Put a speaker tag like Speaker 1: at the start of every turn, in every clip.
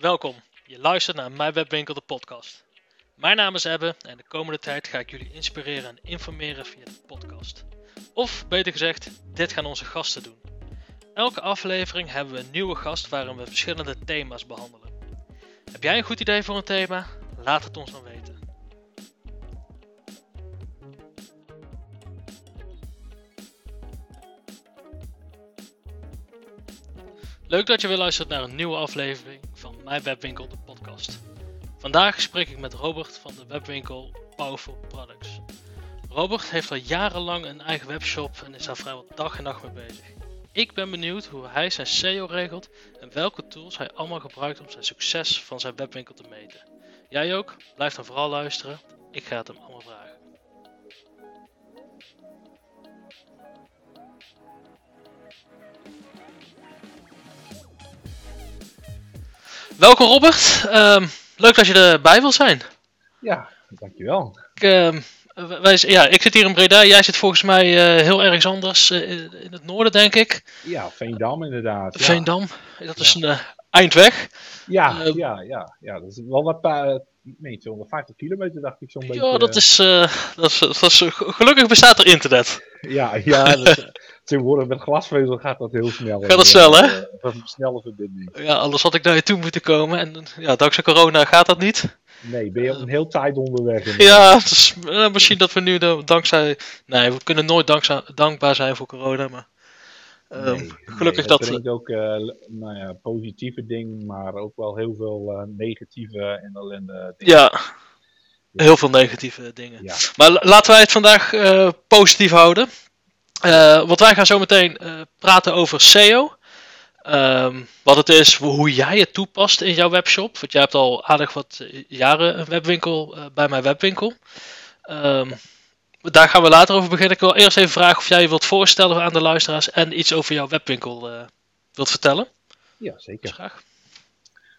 Speaker 1: Welkom, je luistert naar Mijn Webwinkel, de podcast. Mijn naam is Ebbe en de komende tijd ga ik jullie inspireren en informeren via de podcast. Of beter gezegd, dit gaan onze gasten doen. Elke aflevering hebben we een nieuwe gast waarin we verschillende thema's behandelen. Heb jij een goed idee voor een thema? Laat het ons dan weten. Leuk dat je weer luistert naar een nieuwe aflevering van Mijn Webwinkel, de podcast. Vandaag spreek ik met Robert van de webwinkel Powerful Products. Robert heeft al jarenlang een eigen webshop en is daar vrijwel dag en nacht mee bezig. Ik ben benieuwd hoe hij zijn SEO regelt en welke tools hij allemaal gebruikt om zijn succes van zijn webwinkel te meten. Jij ook? Blijf dan vooral luisteren. Ik ga het hem allemaal vragen. Welkom Robert. Ehm, leuk dat je erbij wil zijn.
Speaker 2: Ja, dankjewel.
Speaker 1: Ik, ehm, wij, ja, ik zit hier in Breda. Jij zit volgens mij uh, heel ergens anders. Uh, in het noorden, denk ik.
Speaker 2: Ja, Veendam inderdaad. Ja.
Speaker 1: Veendam. Dat is een uh, eindweg.
Speaker 2: Ja, ja, ja, ja. Dat is wel wat paar, nee, 250 kilometer dacht ik zo'n beetje.
Speaker 1: Ja, dat is, dat is, dat is, gelukkig bestaat er internet.
Speaker 2: Ja, ja. Dat, tegenwoordig met glasvezel gaat dat heel snel.
Speaker 1: Gaat dat snel, hè?
Speaker 2: Een snelle verbinding.
Speaker 1: Ja, anders had ik naar je toe moeten komen. En ja, dankzij corona gaat dat niet.
Speaker 2: Nee, ben je een heel tijd onderweg.
Speaker 1: Ja, uh, misschien dat we nu de, dankzij... Nee, we kunnen nooit dankzij, dankbaar zijn voor corona, maar... Um, nee, gelukkig
Speaker 2: nee,
Speaker 1: dat...
Speaker 2: Het ook uh, nou ja, positieve dingen, maar ook wel heel veel uh, negatieve en ellende
Speaker 1: dingen. Ja, heel veel negatieve dingen. Ja. Maar laten wij het vandaag positief houden. Want wij gaan zo meteen praten over SEO. Um, wat het is, hoe jij het toepast in jouw webshop. Want jij hebt al aardig wat jaren een webwinkel uh, bij mijn webwinkel. Um, daar gaan we later over beginnen. Ik wil eerst even vragen of jij je wilt voorstellen aan de luisteraars en iets over jouw webwinkel wilt vertellen.
Speaker 2: Ja, zeker.
Speaker 1: Dus graag.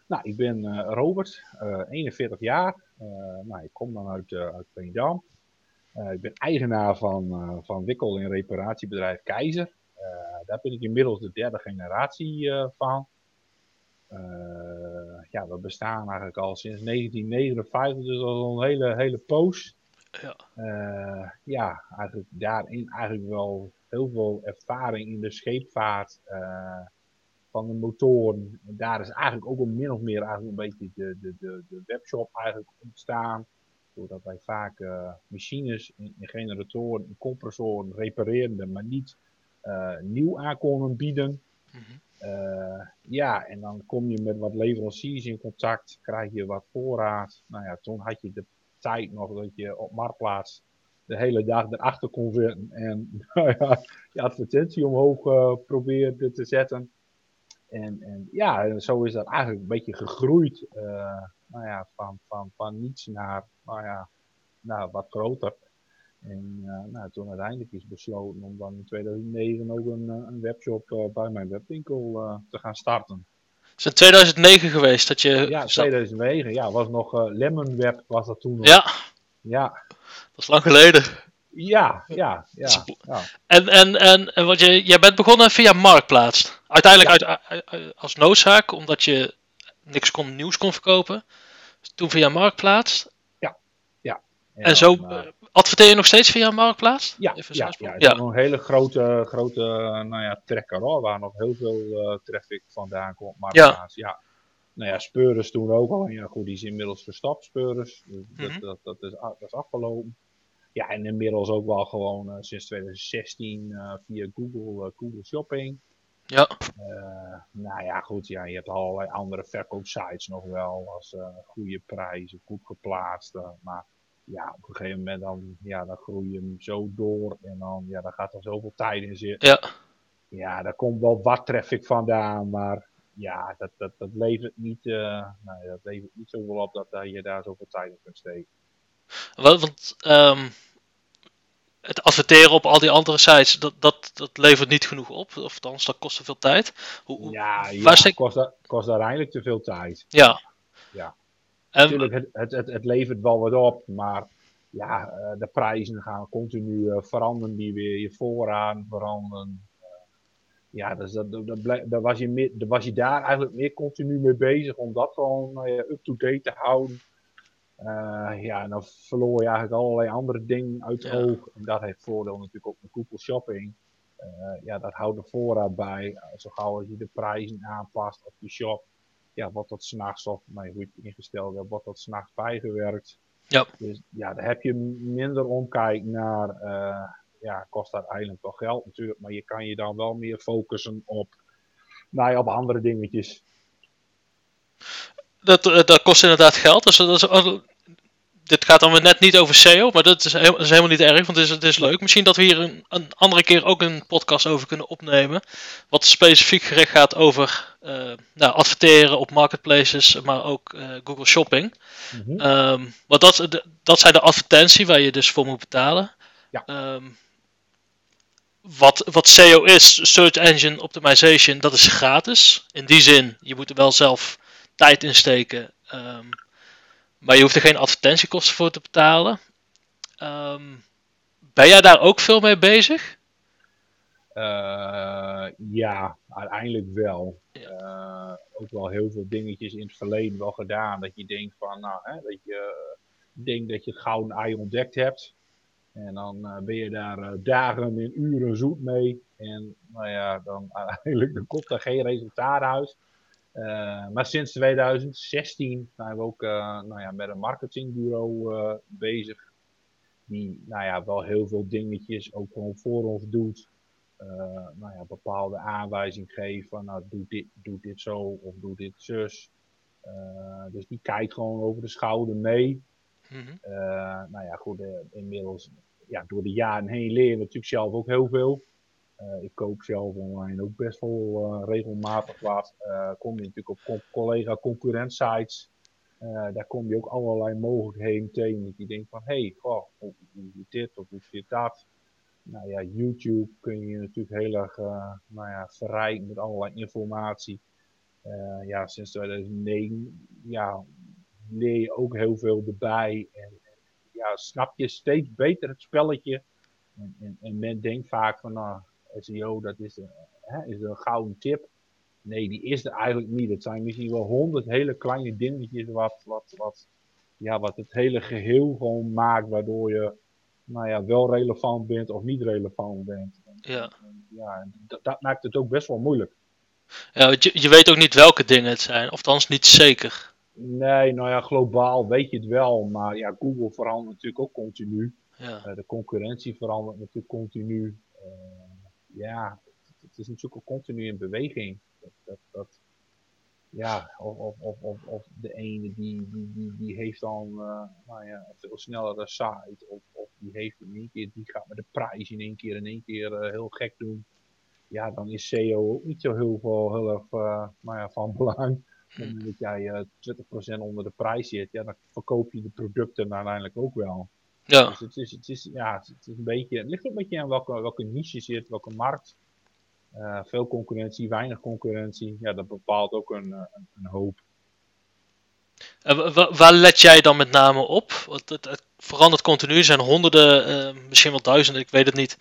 Speaker 2: Nou, ik ben Robert, 41 jaar. nou, ik kom dan uit, uit Veendam. Ik ben eigenaar van, van wikkel- en reparatiebedrijf Keizer. Daar ben ik inmiddels de derde generatie van. ja, we bestaan eigenlijk al sinds 1959, dus al een hele, hele poos.
Speaker 1: Ja.
Speaker 2: ja, eigenlijk daarin eigenlijk wel heel veel ervaring in de scheepvaart van de motoren. En daar is eigenlijk ook een min of meer eigenlijk een beetje de, de, de, de webshop eigenlijk ontstaan. Doordat wij vaak uh, machines, generatoren, compressoren repareerden, maar niet nieuw aan konden bieden. Mm -hmm. uh, ja, en dan kom je met wat leveranciers in contact, krijg je wat voorraad. Nou ja, toen had je de tijd nog dat je op Marktplaats de hele dag erachter kon zitten en nou je advertentie omhoog uh, probeerde te zetten. En, en ja, zo is dat eigenlijk een beetje gegroeid. Uh, nou ja, van, van, van niets naar, nou ja, naar wat groter. En uh, nou, toen uiteindelijk is besloten om dan in 2009 ook een, een webshop bij mijn webwinkel te gaan starten.
Speaker 1: Is het 2009 geweest dat je...
Speaker 2: Ja, 2009. Ja, was nog Lemon Web was dat toen nog.
Speaker 1: Ja.
Speaker 2: Ja.
Speaker 1: Dat is lang geleden.
Speaker 2: Ja, ja, ja. ja.
Speaker 1: En, en, en, en wat je, jij bent begonnen via Marktplaats. Uiteindelijk ja. uit, als noodzaak, omdat je niks kon, nieuws kon verkopen. Toen via Marktplaats.
Speaker 2: Ja, ja.
Speaker 1: En, en zo uh, adverteer je nog steeds via Marktplaats?
Speaker 2: Ja, Even ja, ja, ja. een hele grote, grote nou ja, trekker hoor, waar nog heel veel uh, traffic vandaan komt. Marktplaats, ja. ja. Nou ja, Speurers toen ook al. Ja, goed, die is inmiddels verstapt, Speurers. Dus mm -hmm. dat, dat, dat, is, dat is afgelopen. Ja, en inmiddels ook wel gewoon uh, sinds 2016 uh, via Google, Google Shopping.
Speaker 1: Ja.
Speaker 2: Uh, nou ja, goed, ja, je hebt allerlei andere verkoopsites nog wel. Als goede prijzen, goed geplaatst. maar ja, op een gegeven moment dan, ja, dan groei je hem zo door. En dan, ja, dan gaat er zoveel tijd in zitten.
Speaker 1: Ja.
Speaker 2: Ja, daar komt wel wat traffic vandaan. Maar ja, dat, dat, dat levert niet, nou, dat levert niet zoveel op dat je daar zoveel tijd in kunt steken.
Speaker 1: Want um, het adverteren op al die andere sites, dat, dat, dat levert niet genoeg op. Of althans, dat kost te veel tijd. Hoe,
Speaker 2: ja, ja kost, kost uiteindelijk te veel tijd.
Speaker 1: Ja.
Speaker 2: ja. Natuurlijk, het, het, het, het levert wel wat op, maar ja, de prijzen gaan continu uh, veranderen. Die weer je vooraan veranderen. Uh, ja, dus dat, dat, dat, was je meer, was je daar eigenlijk meer continu mee bezig om dat gewoon up-to-date te houden. Uh, ja, en dan verloor je eigenlijk allerlei andere dingen uit het oog. En dat heeft voordeel natuurlijk ook met Google Shopping. Uh, ja, dat houdt de voorraad bij. Zo gauw als je de prijzen aanpast op je shop, ja, wordt dat s'nachts of nou, hoe je het ingesteld hebt, wordt dat s'nachts bijgewerkt. Ja. Dus ja, daar heb je minder omkijk naar, uh, ja, kost uiteindelijk wel geld natuurlijk, maar je kan je dan wel meer focussen op, nou ja, op andere dingetjes.
Speaker 1: Dat, dat kost inderdaad geld. Dus dat is, dit gaat dan net niet over SEO, maar dat is, is helemaal niet erg, want het is, het is leuk. Misschien dat we hier een, een, andere keer ook een podcast over kunnen opnemen. Wat specifiek gericht gaat over uh, nou, adverteren op marketplaces, maar ook uh, Google Shopping. Mm -hmm. um, want dat, dat zijn de advertenties waar je dus voor moet betalen. Ja. Um, wat, wat SEO is, Search Engine Optimization, dat is gratis. In die zin, je moet er wel zelf tijd in steken. Um, maar je hoeft er geen advertentiekosten voor te betalen. Um, ben jij daar ook veel mee bezig?
Speaker 2: Uh, ja, uiteindelijk wel. Uh, ook wel heel veel dingetjes in het verleden wel gedaan. Dat je denkt van, nou, hè, dat je denkt dat je het gouden ei ontdekt hebt. En dan uh, ben je daar dagen en uren zoet mee. En nou ja, dan uiteindelijk dan komt er geen resultaat uit. Uh, maar sinds 2016 zijn we ook uh, nou ja, met een marketingbureau uh, bezig. Die nou ja, wel heel veel dingetjes ook gewoon voor ons doet. nou ja, bepaalde aanwijzing geeft van nou, doe, dit, doe dit zo of doe dit zus. dus die kijkt gewoon over de schouder mee. Mm -hmm. nou ja, goed, inmiddels ja, door de jaren heen leren we natuurlijk zelf ook heel veel. Uh, ik koop zelf online ook best wel uh, regelmatig wat. Uh, kom je natuurlijk op collega concurrent sites. daar kom je ook allerlei mogelijkheden tegen. Je denkt van, hé, hey, zit dit of hoe zit dat? Nou ja, YouTube kun je natuurlijk heel erg nou ja, verrijken met allerlei informatie. ja, sinds 2009 ja, leer je ook heel veel erbij. En, en ja, snap je steeds beter het spelletje. En, en, en men denkt vaak van, nou, SEO, dat is, een, hè, is een gouden tip. Nee, die is er eigenlijk niet. Het zijn misschien wel honderd hele kleine dingetjes wat, wat, wat, ja, wat het hele geheel gewoon maakt, waardoor je nou ja, wel relevant bent of niet relevant bent. Ja. ja dat, dat maakt het ook best wel moeilijk.
Speaker 1: Ja, je, je weet ook niet welke dingen het zijn, of althans niet zeker.
Speaker 2: Nee, nou ja, globaal weet je het wel, maar ja, Google verandert natuurlijk ook continu. Ja. Uh, de concurrentie verandert natuurlijk continu. Uh, ja, het is natuurlijk ook continu in beweging. Dat, dat, dat ja, of, of, of, of, de ene die, die, die, die heeft dan uh, nou ja, een veel snellere site. Of, of die heeft in één keer, die gaat met de prijs in één keer in één keer uh, heel gek doen. Ja, dan is SEO ook niet zo heel veel heel erg uh, nou ja, van belang. Omdat jij 20% onder de prijs zit, ja, dan verkoop je de producten uiteindelijk ook wel. Ja. Dus het is, het is, ja, het is een beetje, het ligt ook een beetje aan welke, welke niche je zit, welke markt. Uh, veel concurrentie, weinig concurrentie. Ja, dat bepaalt ook een, een, een hoop.
Speaker 1: Waar let jij dan met name op? Want het, het verandert continu. Er zijn honderden, uh, misschien wel duizenden, ik weet het niet,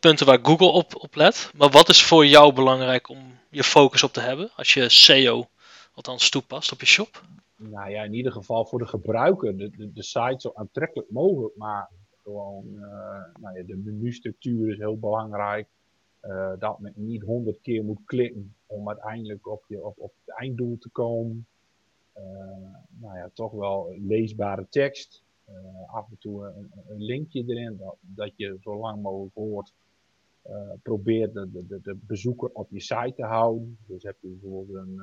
Speaker 1: punten waar Google op, op let. Maar wat is voor jou belangrijk om je focus op te hebben als je SEO althans toepast op je shop?
Speaker 2: Nou ja, in ieder geval voor de gebruiker de, de, de site zo aantrekkelijk mogelijk maken. Gewoon, uh, nou ja, de menustructuur is heel belangrijk. Uh, dat men niet honderd keer moet klikken om uiteindelijk op, je, op, op het einddoel te komen. Uh, nou ja, toch wel leesbare tekst. af en toe een, een, linkje erin, dat, dat je zo lang mogelijk hoort. probeer de, de, de bezoeker op je site te houden. Dus heb je bijvoorbeeld een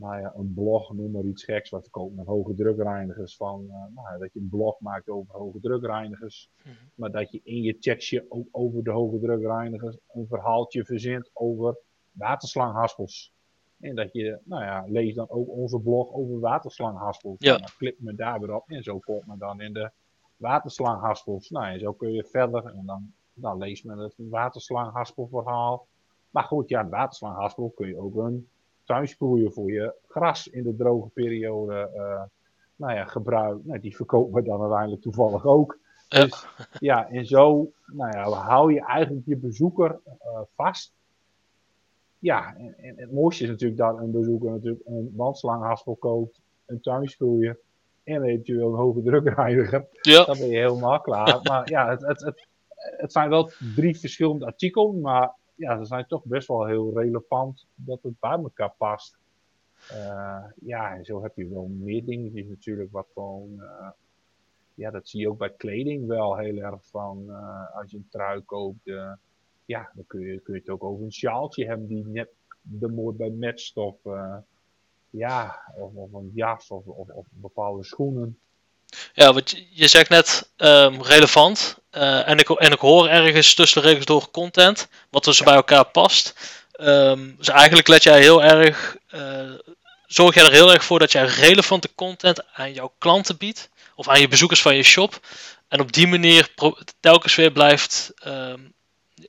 Speaker 2: nou ja, een blog, noem maar iets geks, wat verkoopt met hoge drukreinigers. Van, uh, nou, dat je een blog maakt over hoge drukreinigers. Mm -hmm. Maar dat je in je tekstje ook over de hoge drukreinigers een verhaaltje verzint over waterslanghaspels. En dat je, nou ja, lees dan ook onze blog over waterslanghaspels. Ja. Nou, klik me daar weer op en zo komt men dan in de waterslanghaspels. Nou, en zo kun je verder en dan, dan leest men het waterslanghaspelverhaal. Maar goed, ja, een waterslanghaspel kun je ook een voor je gras in de droge periode uh, nou ja, gebruikt. Nou, die verkopen we dan uiteindelijk toevallig ook. Ja. Dus ja, en zo nou ja, hou je eigenlijk je bezoeker uh, vast. ja, en, en, het mooiste is natuurlijk dat een bezoeker natuurlijk een wandslangenhaspel koopt, een tuinsproeier en eventueel een hoge drukreiniger. Ja. Dan ben je helemaal klaar. maar ja, het, het, het, het zijn wel drie verschillende artikelen, maar ja, ze zijn toch best wel heel relevant dat het bij elkaar past. Uh, ja, en zo heb je wel meer dingetjes natuurlijk wat gewoon... Uh, ja, dat zie je ook bij kleding wel heel erg van. Uh, als je een trui koopt, ja, dan kun je, kun je het ook over een sjaaltje hebben die net de mooi bij matcht. Of, ja, of, een jas of, of, bepaalde schoenen.
Speaker 1: Ja, wat je, je zegt net um, relevant. Uh, en, ik, en ik hoor ergens tussen de regels door content, wat dus bij elkaar past. Um, dus eigenlijk let jij heel erg, uh, zorg jij er heel erg voor dat jij relevante content aan jouw klanten biedt, of aan je bezoekers van je shop. En op die manier telkens weer blijft um,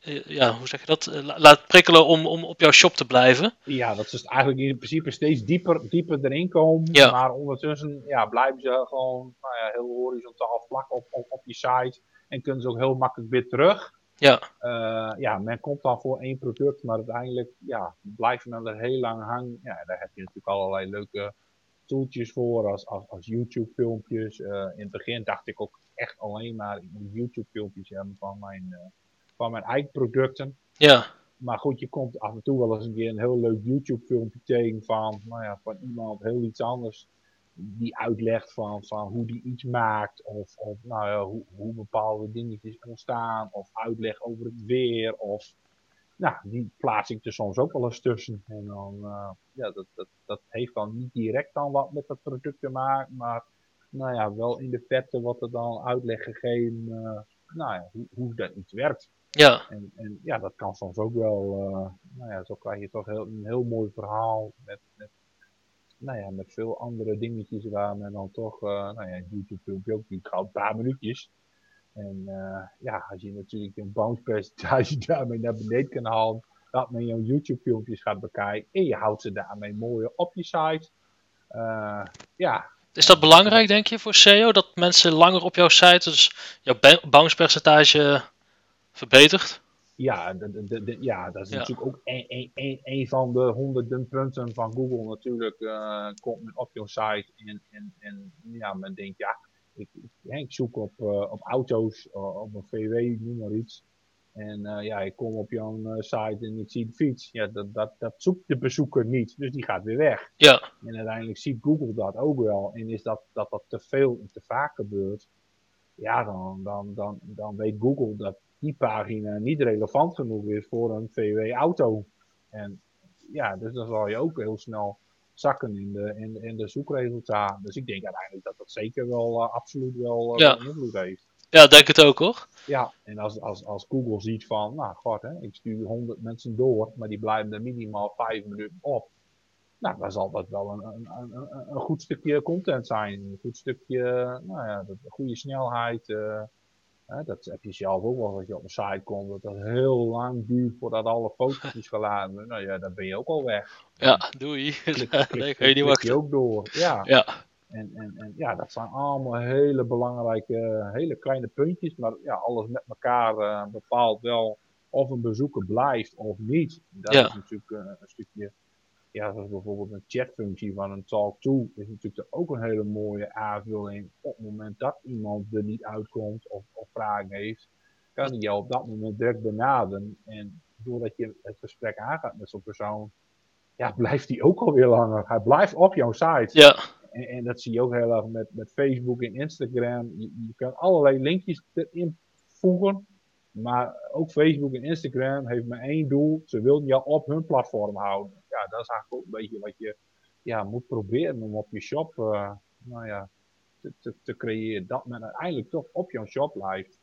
Speaker 1: eh, ja, hoe zeg je dat? Eh, laat prikkelen om, om op jouw shop te blijven.
Speaker 2: Ja, dat is eigenlijk in principe steeds dieper, dieper erin komen. Ja. Maar ondertussen ja, blijven ze gewoon nou ja, heel horizontaal vlak op, op, op je site. En kunnen ze ook heel makkelijk weer terug. Ja. Uh, ja, men komt dan voor één product, maar uiteindelijk ja, blijven men er heel lang hangen. Ja, daar heb je natuurlijk allerlei leuke tooltjes voor, als, als, als YouTube-filmpjes. Uh, in het begin dacht ik ook echt alleen maar, ik moet YouTube-filmpjes hebben van mijn, uh, van mijn eigen producten. Ja. Maar goed, je komt af en toe wel eens een keer een heel leuk YouTube filmpje tegen van, nou ja, van iemand heel iets anders. Die uitlegt van, van hoe die iets maakt. Of, of nou ja, hoe, hoe bepaalde dingetjes ontstaan. Of uitleg over het weer. Of nou, die plaats ik er soms ook wel eens tussen. En dan, uh, ja, dat, dat, dat heeft dan niet direct dan wat met dat product te maken. Maar nou ja, wel in de vette wat er dan uitleg gegeven. Uh, nou ja, hoe, hoe dat iets werkt. Ja. En, en ja, dat kan soms ook wel, uh, nou ja, zo krijg je toch heel, een heel mooi verhaal met, met, nou ja, met veel andere dingetjes waar men dan toch, uh, nou ja, YouTube filmpje ook een paar minuutjes. En uh, ja, als je natuurlijk een bounce percentage daarmee naar beneden kan halen, dat men jouw YouTube filmpjes gaat bekijken en je houdt ze daarmee mooi op je site. ja,
Speaker 1: is dat belangrijk, denk je, voor SEO? Dat mensen langer op jouw site, dus jouw bounce percentage verbeterd?
Speaker 2: Ja, de, de, de, ja dat is natuurlijk ook een, een, een, van de honderden punten van Google natuurlijk. Uh, komt men op jouw site en, en, en ja, men denkt, ja, ik, ik, zoek op, uh, op auto's, uh, op een VW, noem maar iets. En ja, ik kom op jouw site en ik zie de fiets. Ja, dat, dat, dat zoekt de bezoeker niet, dus die gaat weer weg. Ja. En uiteindelijk ziet Google dat ook wel. En is dat dat, dat te veel en te vaak gebeurt, ja, dan, dan, dan, dan weet Google dat die pagina niet relevant genoeg is voor een VW-auto. En ja, dus dan zal je ook heel snel zakken in de, in, in de zoekresultaten. Dus ik denk uiteindelijk dat dat zeker wel uh, absoluut wel uh, ja. invloed heeft.
Speaker 1: Ja, denk het ook hoor.
Speaker 2: Ja, en als, als, als Google ziet van, nou god, hè, ik stuur 100 mensen door, maar die blijven er minimaal 5 minuten op. Nou, dan zal dat wel een, een, een, een goed stukje content zijn. Een goed stukje, nou ja, goede snelheid. Uh, dat heb je zelf ook wel als je op een site komt, dat het heel lang duurt voordat alle foto's is geladen. Nou ja, dan ben je ook al weg.
Speaker 1: Ja, doei.
Speaker 2: Klik, klik, je je ook door. Ja. ja. En, en, en ja, dat zijn allemaal hele belangrijke, hele kleine puntjes, maar ja, alles met elkaar uh, bepaalt wel of een bezoeker blijft of niet. Dat is natuurlijk uh, een stukje ja, zoals bijvoorbeeld een chatfunctie van een talk-to, is natuurlijk ook een hele mooie aanvulling. Op het moment dat iemand er niet uitkomt of, of vragen heeft, kan hij jou op dat moment direct benaderen. En doordat je het gesprek aangaat met zo'n persoon, ja, blijft hij ook alweer langer. Hij blijft op jouw site. Ja. En, en, dat zie je ook heel erg met, met Facebook en Instagram. Je, je kan allerlei linkjes erin voegen. Maar ook Facebook en Instagram heeft maar één doel. Ze willen jou op hun platform houden ja, dat is eigenlijk ook een beetje wat je ja, moet proberen om op je shop uh, nou ja, te, te, te, creëren. Dat men uiteindelijk toch op jouw shop blijft.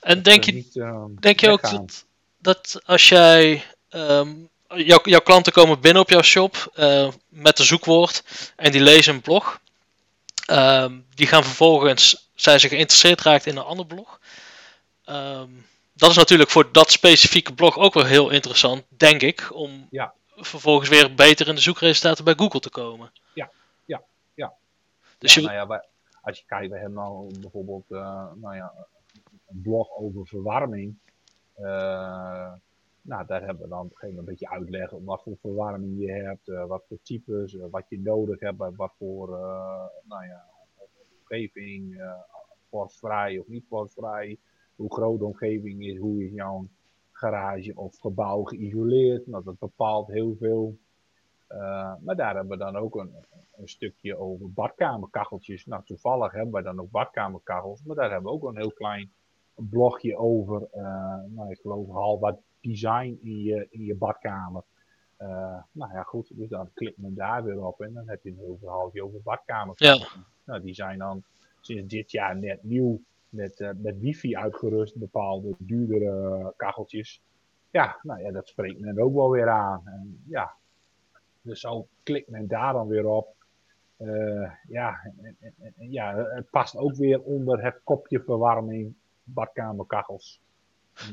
Speaker 1: En denk je, niet, uh, denk je ook dat, dat als jij. Um, jouw, jouw klanten komen binnen op jouw shop uh, met een zoekwoord en die lezen een blog. Um, die gaan vervolgens, zijn ze geïnteresseerd raakt in een ander blog. Um, dat is natuurlijk voor dat specifieke blog ook wel heel interessant, denk ik, om ja. vervolgens weer beter in de zoekresultaten bij Google te komen.
Speaker 2: Ja, ja, ja. Dus ja, nou ja, als je kijkt, we hebben nou bijvoorbeeld uh, nou ja, een blog over verwarming. Uh, nou, daar hebben we dan op een gegeven moment een beetje uitleggen wat voor verwarming je hebt, wat voor types, wat je nodig hebt, wat voor nou ja, omgeving, vorstvrij of niet vorstvrij, hoe groot de omgeving is, hoe is jouw garage of gebouw geïsoleerd. Nou, dat bepaalt heel veel. Uh, maar daar hebben we dan ook een, een, stukje over badkamerkacheltjes. Nou, toevallig hebben we dan ook badkamerkachels, maar daar hebben we ook een heel klein blogje over. Uh, nou, ik geloof half wat design in je, in je badkamer. Uh, nou ja, goed, dus dan klikt men daar weer op en dan heb je een heel verhaaltje over badkamerkachels. Ja. Nou, die zijn dan sinds dit jaar net nieuw met, uh, met wifi uitgerust, bepaalde duurdere kacheltjes. Ja, nou ja, dat spreekt men ook wel weer aan. En, ja, dus zo klikt men daar dan weer op. Uh, ja, en, en, en, ja, het past ook weer onder het kopje verwarming badkamerkachels.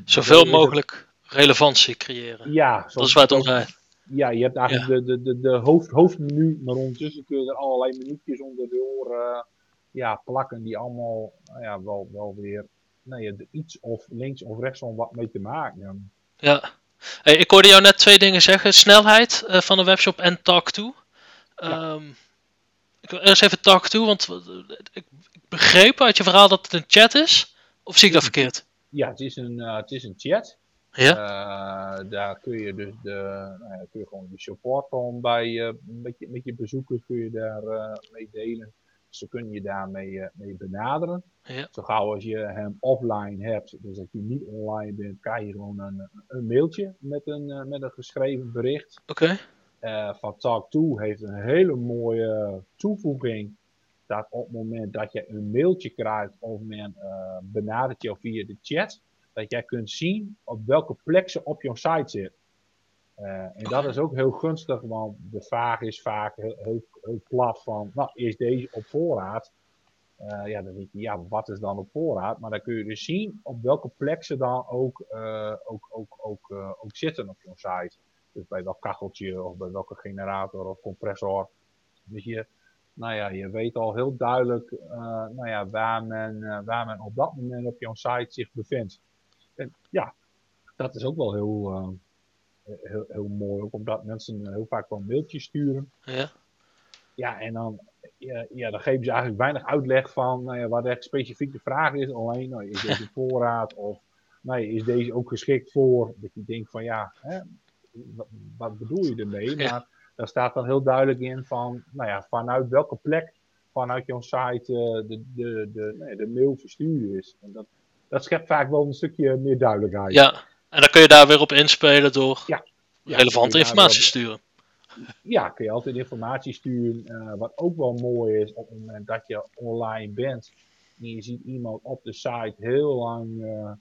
Speaker 1: Zoveel mogelijk relevantie creëren.
Speaker 2: Ja,
Speaker 1: dat is waar het om gaat.
Speaker 2: Ja, je hebt eigenlijk de, de, de, de hoofd, hoofdmenu, maar ondertussen kun je er allerlei minuutjes onder de oren ja, plakken die allemaal nou ja, wel, wel weer nou ja, iets of links of rechtsom wat mee te maken.
Speaker 1: Ja. Hey, ik hoorde jou net twee dingen zeggen. Snelheid uh, van de webshop en Talk2. Ja. Um, ik wil eerst even Talk2, want ik, ik, begreep uit je verhaal dat het een chat is. Of zie ik dat verkeerd?
Speaker 2: Ja, het is een, uh, het is een chat. Ja? Uh, daar kun je dus de, nou kun je gewoon de support van bij, met, je, met je bezoekers kun je daar mee delen. Ze kunnen je daarmee uh, mee benaderen. Ja. Zo gauw als je hem offline hebt, dus dat je niet online bent, krijg je gewoon een, een mailtje met een, uh, met een geschreven bericht.
Speaker 1: Oké. Okay.
Speaker 2: Uh, van Talk2 heeft een hele mooie toevoeging. Dat op het moment dat je een mailtje krijgt of men benadert je via de chat, dat jij kunt zien op welke plek ze op jouw site zit. Uh, en dat is ook heel gunstig, want de vraag is vaak heel, heel, heel plat van, nou, is deze op voorraad? Uh, ja, dan denk je, ja, wat is dan op voorraad? Maar dan kun je dus zien op welke plek ze dan ook, uh, ook, ook, ook, ook zitten op je site. Dus bij welk kacheltje of bij welke generator of compressor. Dus je, nou ja, je weet al heel duidelijk nou ja, waar, men, waar men op dat moment op jouw site zich bevindt. En ja, dat is ook wel heel heel, heel mooi. Ook omdat mensen heel vaak wel mailtjes sturen.
Speaker 1: Ja.
Speaker 2: Ja, en dan, ja, ja, dan geven ze eigenlijk weinig uitleg van nou ja, wat echt specifiek de vraag is. Alleen, nou, is deze voorraad of nou, is deze ook geschikt voor? Dat je denkt van ja, hè, wat, wat, bedoel je ermee? Ja. Maar daar staat dan heel duidelijk in van, nou ja, vanuit welke plek vanuit jouw site uh, de, de, de, nee, de mail verstuurd is. En dat, dat schept vaak wel een stukje meer duidelijkheid.
Speaker 1: Ja, en dan kun je daar weer op inspelen door ja, relevante informatie sturen.
Speaker 2: Ja, kun je altijd informatie sturen. Uh, wat ook wel mooi is op het moment dat je online bent. En je ziet iemand op de site heel lang uh,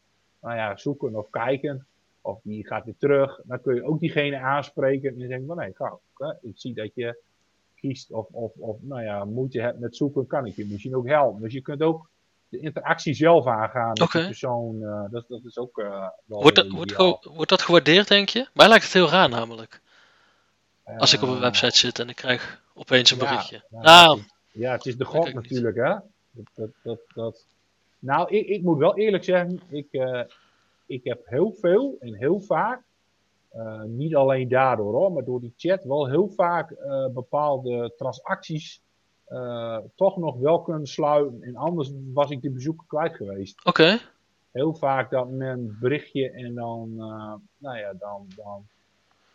Speaker 2: nou ja, zoeken of kijken. Of die gaat weer terug. Dan kun je ook diegene aanspreken. En je denkt van nee, ga, ik zie dat je kiest of, of, of nou ja, moeite hebt met zoeken. Kan ik je misschien ook helpen. Dus je kunt ook de interactie zelf aangaan met okay. de persoon. Uh, dat, dat is ook uh, wel
Speaker 1: wordt, dat, wordt, wordt, dat gewaardeerd, denk je? Mij lijkt het heel raar namelijk. Als ik op een eh, website zit en ik krijg opeens een berichtje.
Speaker 2: Ja, nou, ja, het is de god natuurlijk, hè? Dat, dat, dat, dat, Nou, ik, ik moet wel eerlijk zeggen, ik, ik heb heel veel en heel vaak, niet alleen daardoor hoor, maar door die chat wel heel vaak bepaalde transacties toch nog wel kunnen sluiten. En anders was ik de bezoeker kwijt geweest.
Speaker 1: Oké.
Speaker 2: Heel vaak dat men berichtje en dan, nou ja, dan, dan,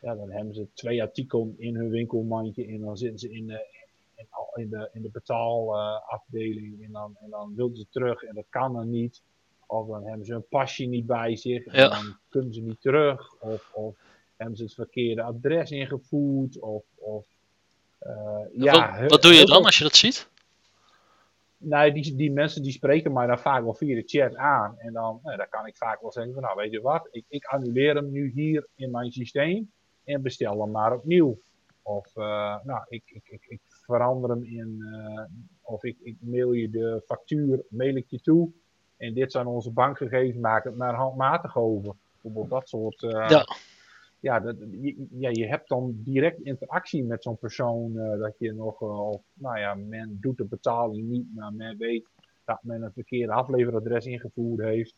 Speaker 2: ja, dan hebben ze twee artikelen in hun winkelmandje en dan zitten ze in de, in, in de, in de betaalafdeling uh, en, dan, en dan wilden ze terug en dat kan dan niet. Of dan hebben ze een pasje niet bij zich en dan kunnen ze niet terug. Of, of hebben ze het verkeerde adres ingevoerd. Of, of
Speaker 1: uh, ja, wat, wat, doe je dan als je dat ziet?
Speaker 2: Nou, die, die mensen die spreken mij dan vaak wel via de chat aan. En dan, nou, dan kan ik vaak wel zeggen van, nou weet je wat, ik, ik annuleer hem nu hier in mijn systeem en bestel hem maar opnieuw. Of, uh, nou, ik, ik, ik, ik, verander hem in, uh, of ik, ik mail je de factuur, mail ik je toe. En dit zijn onze bankgegevens, maak het maar handmatig over. Bijvoorbeeld dat soort... ja ja, dat, je, ja, je hebt dan direct interactie met zo'n persoon. Uh, dat je nog, uh, of, nou ja, men doet de betaling niet, maar men weet dat men een verkeerde afleveradres ingevoerd heeft.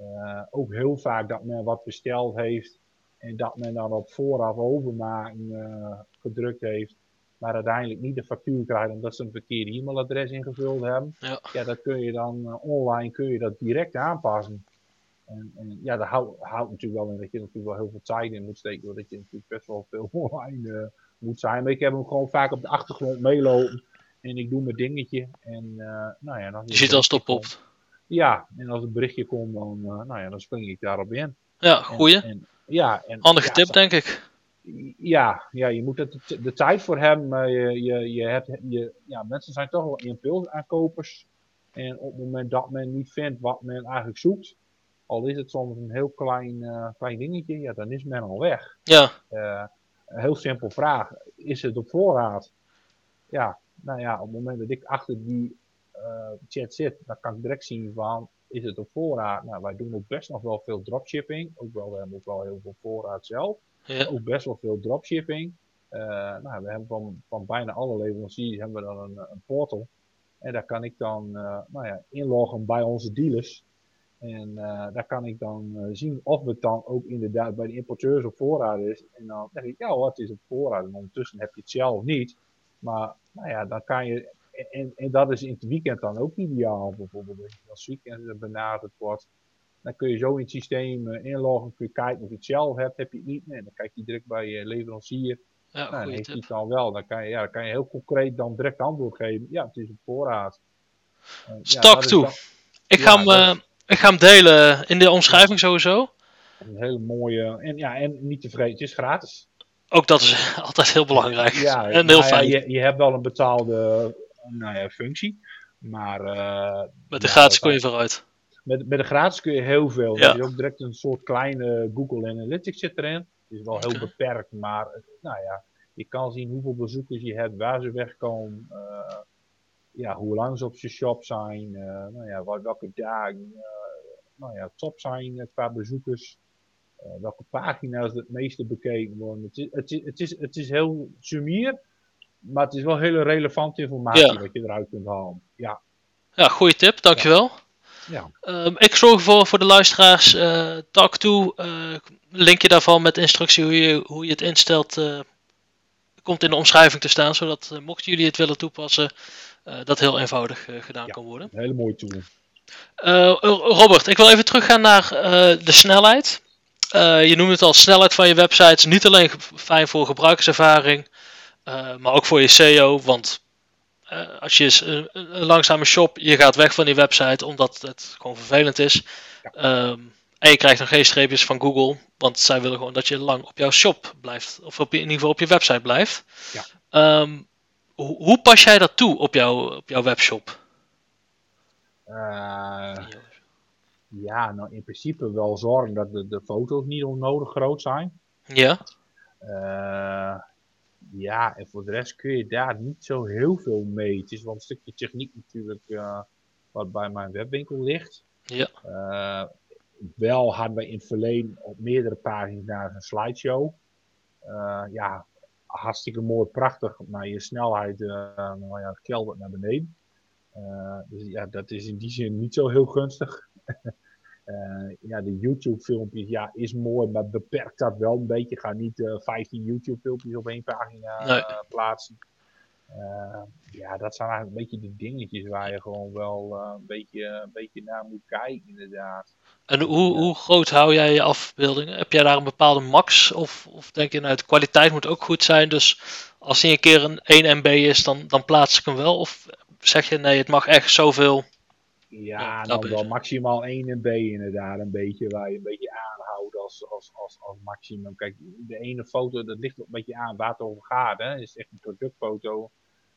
Speaker 2: Uh, ook heel vaak dat men wat besteld heeft. En dat men dan op vooraf overmaken gedrukt heeft maar uiteindelijk niet de factuur krijgen omdat ze een verkeerde e-mailadres ingevuld hebben. Ja. ja, dat kun je dan uh, online kun je dat direct aanpassen. En, en ja, dat houdt, natuurlijk wel in dat je natuurlijk wel heel veel tijd in moet steken, doordat je natuurlijk best wel veel online uh, moet zijn. Maar ik heb hem gewoon vaak op de achtergrond meelopen en ik doe mijn dingetje. En, nou ja, dan
Speaker 1: je ziet als het oppopt.
Speaker 2: Ja, en als het berichtje komt, dan, nou ja, dan spring ik daarop in.
Speaker 1: Ja, goeie. En, ja, en, Handige tip, denk ik
Speaker 2: ja, ja, je moet er de tijd voor hebben. Maar je, je, je hebt, je, ja, mensen zijn toch wel impulsaankopers. En op het moment dat men niet vindt wat men eigenlijk zoekt, al is het soms een heel klein, uh, klein dingetje, ja, dan is men al weg.
Speaker 1: Ja.
Speaker 2: Uh, een heel simpel vraag. Is het op voorraad? Ja, nou ja, op het moment dat ik achter die uh, chat zit, dan kan ik direct zien van, is het op voorraad? Nou, wij doen ook best nog wel veel dropshipping. Ook wel, we hebben ook wel heel veel voorraad zelf. Ja. Ook best wel veel dropshipping. Uh, nou, we hebben van, van bijna alle leveranciers hebben we dan een, een portal. En daar kan ik dan uh, nou ja, inloggen bij onze dealers. En uh, daar kan ik dan zien of het dan ook inderdaad bij de importeurs op voorraad is. En dan denk ik, ja hoor, het is op voorraad. En ondertussen heb je het zelf niet. Maar nou ja, dan kan je. En, en dat is in het weekend dan ook ideaal, bijvoorbeeld. Als het weekend benaderd wordt. Dan kun je zo in het systeem uh, inloggen, kun je kijken of je het zelf hebt. Heb je het niet? Nee, dan kijk je direct bij je leverancier. Ja, nou, dan heeft hij het dan wel. Dan kan, je, ja, dan kan je heel concreet dan direct antwoord geven. Ja, het is op voorraad.
Speaker 1: Uh, Stok ja, toe. Ik, ga hem, uh, ik ga hem delen in de omschrijving sowieso.
Speaker 2: Een hele mooie. En, ja, en niet tevreden, het is gratis.
Speaker 1: Ook dat is altijd heel belangrijk. Ja, en heel nou fijn.
Speaker 2: Je, je hebt wel een betaalde nou ja, functie. Maar.
Speaker 1: Met de gratis kon je vooruit
Speaker 2: met, met de gratis kun je heel veel. Ja. Er is ook direct een soort kleine Google Analytics zit erin. Het is wel heel beperkt, maar nou ja, je kan zien hoeveel bezoekers je hebt, waar ze wegkomen, uh, ja, hoe lang ze op je shop zijn, uh, nou ja, welke dagen uh, nou ja, top zijn qua bezoekers, welke pagina's het meeste bekeken worden. Het is, het is, het is, het is heel sumier, maar het is wel hele relevante informatie wat je eruit kunt halen. Ja,
Speaker 1: ja goede tip, dankjewel. Ja. Ja. Um, ik zorg voor, voor de luisteraars uh, Talk to. Uh, linkje daarvan met instructie hoe je, hoe je het instelt. Uh, komt in de omschrijving te staan. Zodat mochten jullie het willen toepassen. dat heel eenvoudig gedaan kan worden.
Speaker 2: Een hele mooie tool.
Speaker 1: Robert, ik wil even teruggaan naar de snelheid. je noemt het al snelheid van je websites. Niet alleen fijn voor gebruikerservaring. Maar ook voor je SEO. Want uh, als je een, een, langzame shop, je gaat weg van die website omdat het gewoon vervelend is. Ehm, en je krijgt nog geen streepjes van Google, want zij willen gewoon dat je lang op jouw shop blijft. Of op, in ieder geval op je website blijft. Ja. Um, hoe, hoe, pas jij dat toe op, jou, op jouw webshop?
Speaker 2: Uh, ja, nou in principe wel zorgen dat de, de foto's niet onnodig groot zijn.
Speaker 1: Ja.
Speaker 2: Uh, ja, en voor de rest kun je daar niet zo heel veel mee. Het is wel een stukje techniek natuurlijk uh, wat bij mijn webwinkel ligt.
Speaker 1: Ja.
Speaker 2: Uh, wel hadden we in het verleden op meerdere pagina's een slideshow. Uh, ja, hartstikke mooi, prachtig. Maar je snelheid nou ja, keldert naar beneden. dus ja, dat is in die zin niet zo heel gunstig. Uh, ja, de YouTube-filmpjes, ja, is mooi, maar beperkt dat wel een beetje. Ga niet uh, 15 YouTube-filmpjes op één pagina nee. uh, plaatsen. Eh, ja, dat zijn eigenlijk een beetje de dingetjes waar je gewoon wel een, beetje, een beetje naar moet kijken, inderdaad.
Speaker 1: En hoe, hoe groot hou jij je afbeeldingen? Heb jij daar een bepaalde max? Of, of denk je, nou, de kwaliteit moet ook goed zijn, dus als hij een keer een 1 MB is, dan, dan plaats ik hem wel? Of zeg je, nee, het mag echt zoveel
Speaker 2: ja, dan wel maximaal 1 MB inderdaad, een beetje waar je een beetje aanhoudt als, als, als, als maximum. Kijk, de ene foto, dat ligt een beetje aan waar het over gaat. Hè. Is echt een productfoto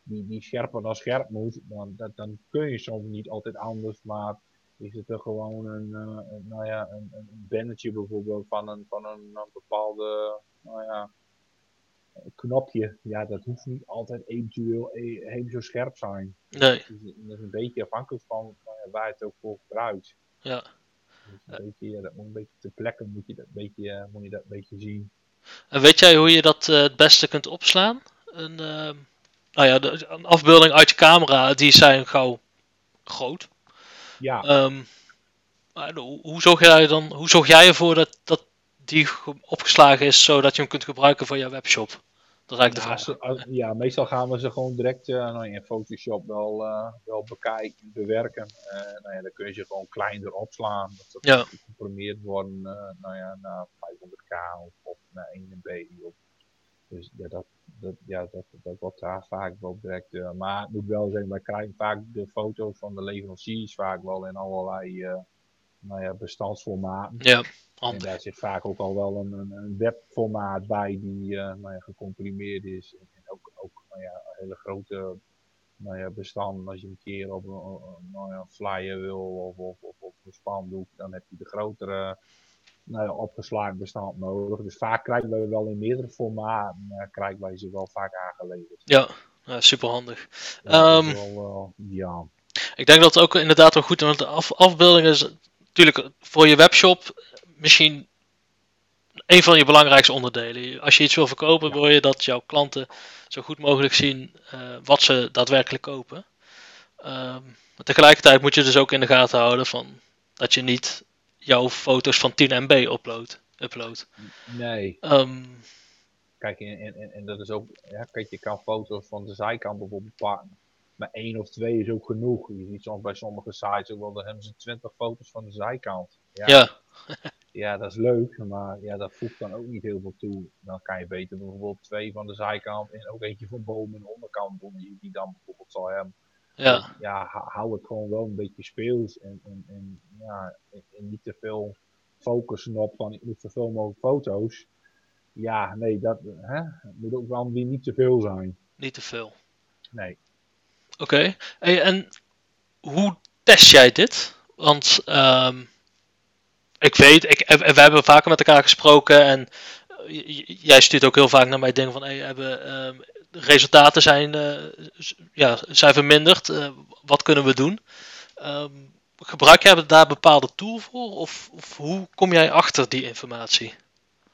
Speaker 2: die, die scherper dan scherp moet, dan, dat, dan kun je soms niet altijd anders, maar is het er gewoon een, uh, nou ja, een, een bannetje bijvoorbeeld van een, van een, een bepaalde, nou ja, knopje, ja, dat hoeft niet altijd eventueel even zo scherp zijn.
Speaker 1: Nee.
Speaker 2: Dat is, een beetje afhankelijk van waar je het ook voor gebruikt.
Speaker 1: Ja.
Speaker 2: Dus een beetje, ja, dat moet een beetje te plekken moet je dat een beetje, eh, moet je dat een beetje zien.
Speaker 1: En weet jij hoe je dat uh, het beste kunt opslaan? Een, uh, nou ja, de, een afbeelding uit je camera, die zijn gauw groot.
Speaker 2: Ja.
Speaker 1: Um, maar hoe, hoe, zorg jij dan, hoe zorg jij ervoor dat, dat die opgeslagen is zodat je hem kunt gebruiken voor jouw webshop? Dat is eigenlijk
Speaker 2: ja, de vraag. ja, meestal gaan we ze gewoon direct uh, nou, in Photoshop wel, uh, wel bekijken, bewerken. Uh, nou ja, dan kun je ze gewoon kleiner opslaan. Dat ze ja. gecomprimeerd worden nou ja, naar 500k of, of naar 1 MB. Of, dus ja, dat, dat, ja, dat, dat wordt daar vaak wel direct. maar het moet wel zijn, wij krijgen vaak de foto's van de leveranciers vaak wel in allerlei nou ja, bestandsformaten.
Speaker 1: Ja.
Speaker 2: En daar zit vaak ook al wel een, een, webformaat bij die uh, nou ja, gecomprimeerd is. En ook, ook nou ja, hele grote nou ja, bestanden. Als je een keer op een, nou ja, flyer wil of, of, of, of een spandoek, dan heb je de grotere nou ja, opgeslagen bestand nodig. Dus vaak krijgen wij wel in meerdere formaten, uh, krijgen wij ze wel vaak aangeleverd.
Speaker 1: Ja, ja super handig. Ja, um,
Speaker 2: wel, uh, ja.
Speaker 1: Ik denk dat het ook inderdaad wel goed is, want de af, afbeeldingen is natuurlijk voor je webshop misschien een van je belangrijkste onderdelen. Als je iets wil verkopen, wil je dat jouw klanten zo goed mogelijk zien uh, wat ze daadwerkelijk kopen. Um, maar tegelijkertijd moet je dus ook in de gaten houden van dat je niet jouw foto's van 10 MB upload. upload.
Speaker 2: Nee.
Speaker 1: Um,
Speaker 2: kijk, en, en, en, dat is ook, ja, kijk, je kan foto's van de zijkant bijvoorbeeld pakken. Maar één of twee is ook genoeg. Je ziet soms bij sommige sites ook wel, dan hebben ze 20 foto's van de zijkant.
Speaker 1: Ja. ja.
Speaker 2: ja, dat is leuk, maar ja, dat voegt dan ook niet heel veel toe. Dan kan je beter bijvoorbeeld twee van de zijkant en ook eentje van boven en de onderkant doen, die, die dan bijvoorbeeld zal hebben.
Speaker 1: Ja.
Speaker 2: ja, hou het gewoon wel een beetje speels en, en, en ja, en, niet te veel focussen op van ik moet zoveel mogelijk foto's. Ja, nee, dat hè, moet ook wel weer niet te veel zijn.
Speaker 1: Niet te veel.
Speaker 2: Nee.
Speaker 1: Oké, okay. en hoe test jij dit? Want um, ik weet, ik, we hebben vaker met elkaar gesproken en eh, jij stuurt ook heel vaak naar mij dingen van hey, hebben, uh, resultaten zijn, uh, ja, zijn verminderd. Uh, wat kunnen we doen? Um, gebruik jij daar bepaalde tool voor of, of, hoe kom jij achter die informatie?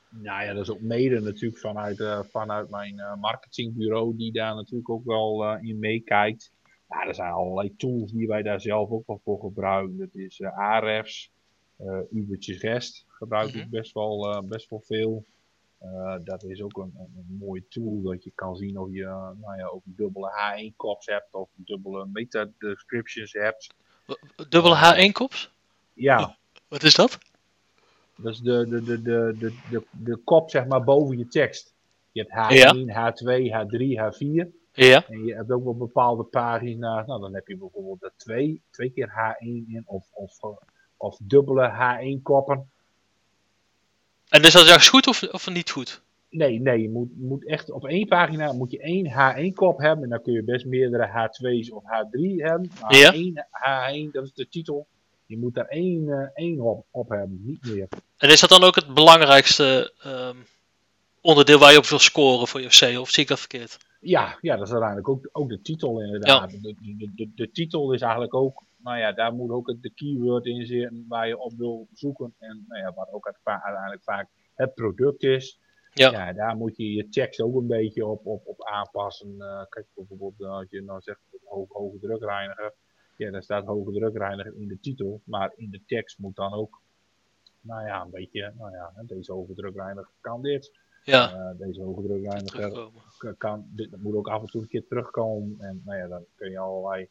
Speaker 2: Nou ja, dat is ook mede natuurlijk vanuit, vanuit mijn marketingbureau die daar natuurlijk ook wel in meekijkt. Ja, er zijn allerlei tools die wij daar zelf ook wel voor gebruiken. Dat is Ahrefs, uh, Ubertjes Rest gebruik ik mhm. best, wel, uh, best wel veel. Uh, dat is ook een, een, mooie tool dat je kan zien of je nou ja, ook dubbele H1-kops hebt of dubbele meta-descriptions hebt.
Speaker 1: Dubbele H1-kops?
Speaker 2: Ja.
Speaker 1: Wat is dat?
Speaker 2: Dat is de, de, de, de, de, de, de kop zeg maar boven je tekst. Je hebt H1, ja. H2, H3, H4.
Speaker 1: Ja.
Speaker 2: En je hebt ook wel bepaalde pagina's. Nou, dan heb je bijvoorbeeld er twee, twee keer H1 in of, of of dubbele H1-koppen.
Speaker 1: En is dat juist goed of, of niet goed?
Speaker 2: Nee, nee, je moet, moet echt op één pagina moet je één H1-kop hebben. En dan kun je best meerdere H2's of H3 hebben. Maar
Speaker 1: ja.
Speaker 2: één H1, dat is de titel. Je moet daar één, uh, één op, op, hebben, niet meer.
Speaker 1: En is dat dan ook het belangrijkste um, onderdeel waar je op wil scoren voor je SEO? Of zie ik dat verkeerd?
Speaker 2: Ja, ja dat is uiteindelijk ook, ook de titel inderdaad. Ja. De, de, de, de, titel is eigenlijk ook nou ja, daar moet ook de keyword in zitten waar je op wil zoeken. En nou ja, wat ook uiteindelijk vaak het product is.
Speaker 1: Ja.
Speaker 2: ja daar moet je je tekst ook een beetje op, op, op aanpassen. Uh, kijk bijvoorbeeld uh, als je nou zegt hoge, hoge drukreiniger. Ja, daar staat hoge drukreiniger in de titel. Maar in de tekst moet dan ook, nou ja, een beetje, nou ja, deze hoge drukreiniger kan dit.
Speaker 1: Ja.
Speaker 2: Uh, deze hoge drukreiniger kan, dit moet ook af en toe een keer terugkomen. En nou ja, dan kun je allerlei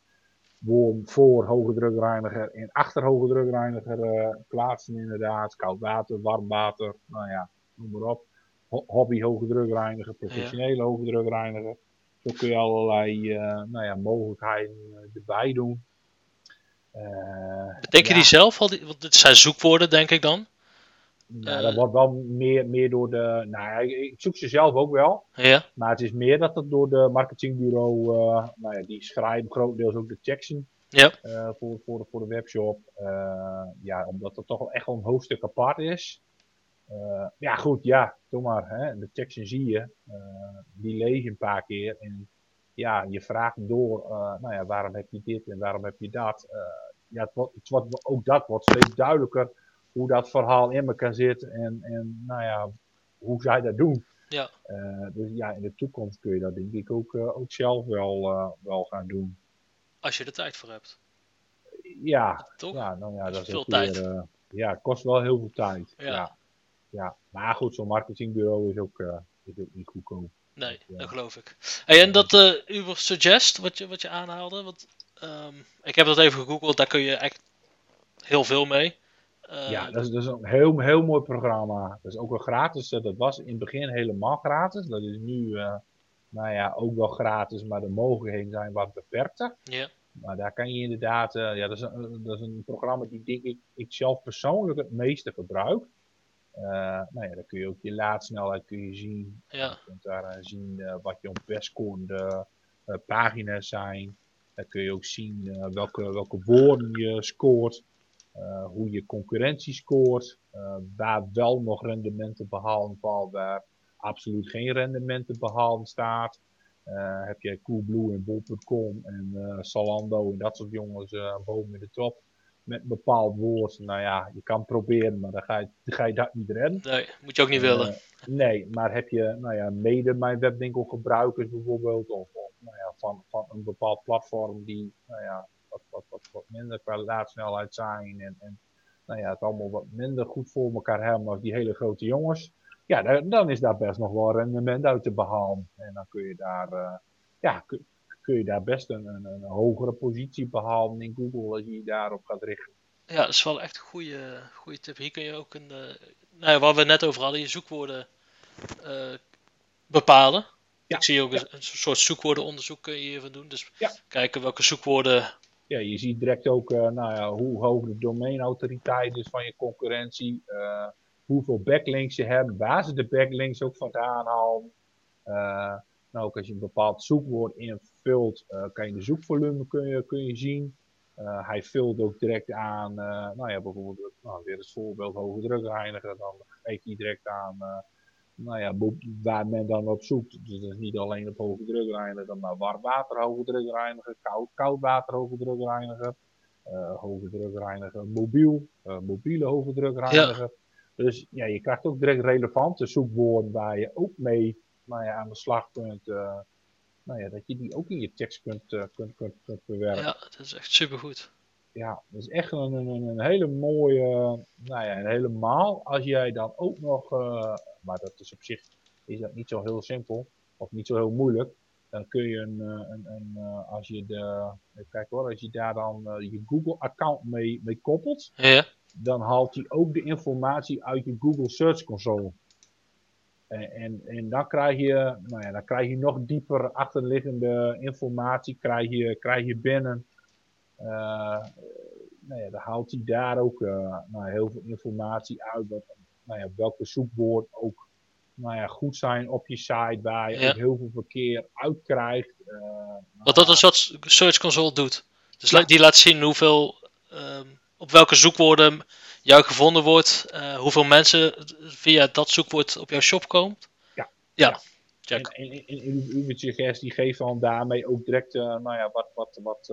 Speaker 2: worm voor hoge drukreiniger en achter hoge drukreiniger uh, plaatsen inderdaad. Koud water, warm water, nou ja, noem maar op. hobby hoge drukreiniger, professionele ja. hoge drukreiniger. Zo kun je allerlei uh, nou ja, mogelijkheden uh, erbij doen.
Speaker 1: Bedenk je ja. die zelf al? Die, want het zijn zoekwoorden denk ik dan?
Speaker 2: Nou, dat wordt wel meer, meer door de. Nou ja, ik zoek ze zelf ook wel.
Speaker 1: Ja.
Speaker 2: Maar het is meer dat het door de marketingbureau. Uh, nou ja, die schrijven grotendeels ook de teksten.
Speaker 1: Ja.
Speaker 2: Uh, voor, voor, de, voor de webshop. Uh, ja, omdat het toch wel echt wel een hoofdstuk apart is. ja, goed, ja, doe maar. Hè. De teksten zie je. die lees je een paar keer. En ja, je vraagt door. nou ja, waarom heb je dit en waarom heb je dat? ja, het wordt, het wordt, ook dat wordt steeds duidelijker hoe dat verhaal in elkaar zit en, en nou ja, hoe zij dat doen.
Speaker 1: Ja.
Speaker 2: Uh, dus ja, in de toekomst kun je dat denk ik ook, uh, ook zelf wel, uh, wel gaan doen.
Speaker 1: Als je er tijd voor hebt.
Speaker 2: Ja,
Speaker 1: Toch?
Speaker 2: Ja, nou ja, dat is
Speaker 1: veel tijd.
Speaker 2: Weer, ja, het kost wel heel veel tijd.
Speaker 1: Ja. ja.
Speaker 2: ja. Maar goed, zo'n marketingbureau is ook, is ook niet goedkoop.
Speaker 1: Nee, dat geloof ik. Hey, en dat Uber Suggest, wat je, wat je aanhaalde, wat, um, ik heb dat even gegoogeld, daar kun je echt heel veel mee.
Speaker 2: Uh, ja, dat is, dat is een heel, heel mooi programma. Dat is ook wel gratis. Dat was in het begin helemaal gratis. Dat is nu, uh, nou ja, ook wel gratis, maar de mogelijkheden zijn wat beperkter.
Speaker 1: Ja.
Speaker 2: Maar daar kan je inderdaad, uh, ja, dat is, een, dat is een programma die denk ik, ik zelf persoonlijk het meeste gebruik. Nou ja, dan kun je ook je laadsnelheid kun je zien.
Speaker 1: Ja.
Speaker 2: Je kunt daar zien wat je scorende pagina's zijn. Dan kun je ook zien welke, welke woorden je scoort. Hoe je concurrentie scoort. waar wel nog rendementen behalen valt, waar absoluut geen rendementen behalen staat. heb je Coolblue en Bol.com en Salando en dat soort jongens boven in de top met een bepaald woord. Nou ja, je kan proberen, maar dan ga je, dan ga je dat niet redden.
Speaker 1: Nee, moet je ook niet willen.
Speaker 2: Nee, maar heb je, nou ja, mede mijn webwinkel gebruikers bijvoorbeeld, of, of nou ja, van, van een bepaald platform die, nou ja, wat, wat, wat, wat minder qua laadsnelheid zijn en, en nou ja, het allemaal wat minder goed voor elkaar hebben als die hele grote jongens. Ja, dan, dan is daar best nog wel rendement uit te behalen. En dan kun je daar, uh, ja, kun, kun je daar best een, een, een, hogere positie behalen in Google als je je daarop gaat richten.
Speaker 1: Ja, dat is wel echt een goede, goede tip. Hier kun je ook een, uh, nou ja, waar we net over hadden, je zoekwoorden uh, bepalen. Ja, ik zie ook ja. een, een, soort zoekwoordenonderzoek kun je hiervan doen. Dus kijken welke zoekwoorden.
Speaker 2: Ja, je ziet direct ook uh, nou ja, hoe hoog de domeinautoriteit is van je concurrentie. hoeveel backlinks je hebt, waar ze de backlinks ook vandaan halen. Nou, ook als je een bepaald zoekwoord invult, kan je de zoekvolume kun je, kun je zien. Hij vult ook direct aan, nou ja, bijvoorbeeld, nou, weer het voorbeeld hoge drukreiniger, dan geeft hij direct aan, nou ja, waar men dan op zoekt. Dus dat is niet alleen op hoge drukreiniger, maar warm water hoge drukreiniger, koud, koud water hoge drukreiniger, hoge drukreiniger mobiel, mobiele hoge drukreiniger. Ja. Dus ja, je krijgt ook direct relevante zoekwoorden waar je ook mee nou ja, aan de slag kunt, uh, nou ja, dat je die ook in je tekst kunt, uh, kunt, kunt, kunt bewerken.
Speaker 1: Ja, dat is echt supergoed.
Speaker 2: Ja, dat is echt een, een, een hele mooie, nou ja, en helemaal als jij dan ook nog, uh, maar dat is op zich, is dat niet zo heel simpel, of niet zo heel moeilijk, dan kun je een, een, een als je de, kijk hoor, als je daar dan je Google account mee, mee koppelt,
Speaker 1: ja.
Speaker 2: dan haalt hij ook de informatie uit je Google Search Console. En, en, en, dan krijg je, nou ja, dan krijg je nog dieper achterliggende informatie, krijg je, krijg je binnen. Uh, nou ja, dan haalt hij daar ook uh, nou, heel veel informatie uit. Wat, nou ja, welke zoekwoord ook nou ja, goed zijn op je site, waar je ja. ook heel veel verkeer uitkrijgt. Uh,
Speaker 1: Want dat is wat Search Console doet. Dus ja. die laat zien hoeveel, um, op welke zoekwoorden jou gevonden wordt, uh, hoeveel mensen via dat zoekwoord op jouw shop komt.
Speaker 2: Ja.
Speaker 1: Ja.
Speaker 2: Check. En, en, en, en uw suggestie geeft dan daarmee ook direct, uh, nou ja, wat, wat, wat,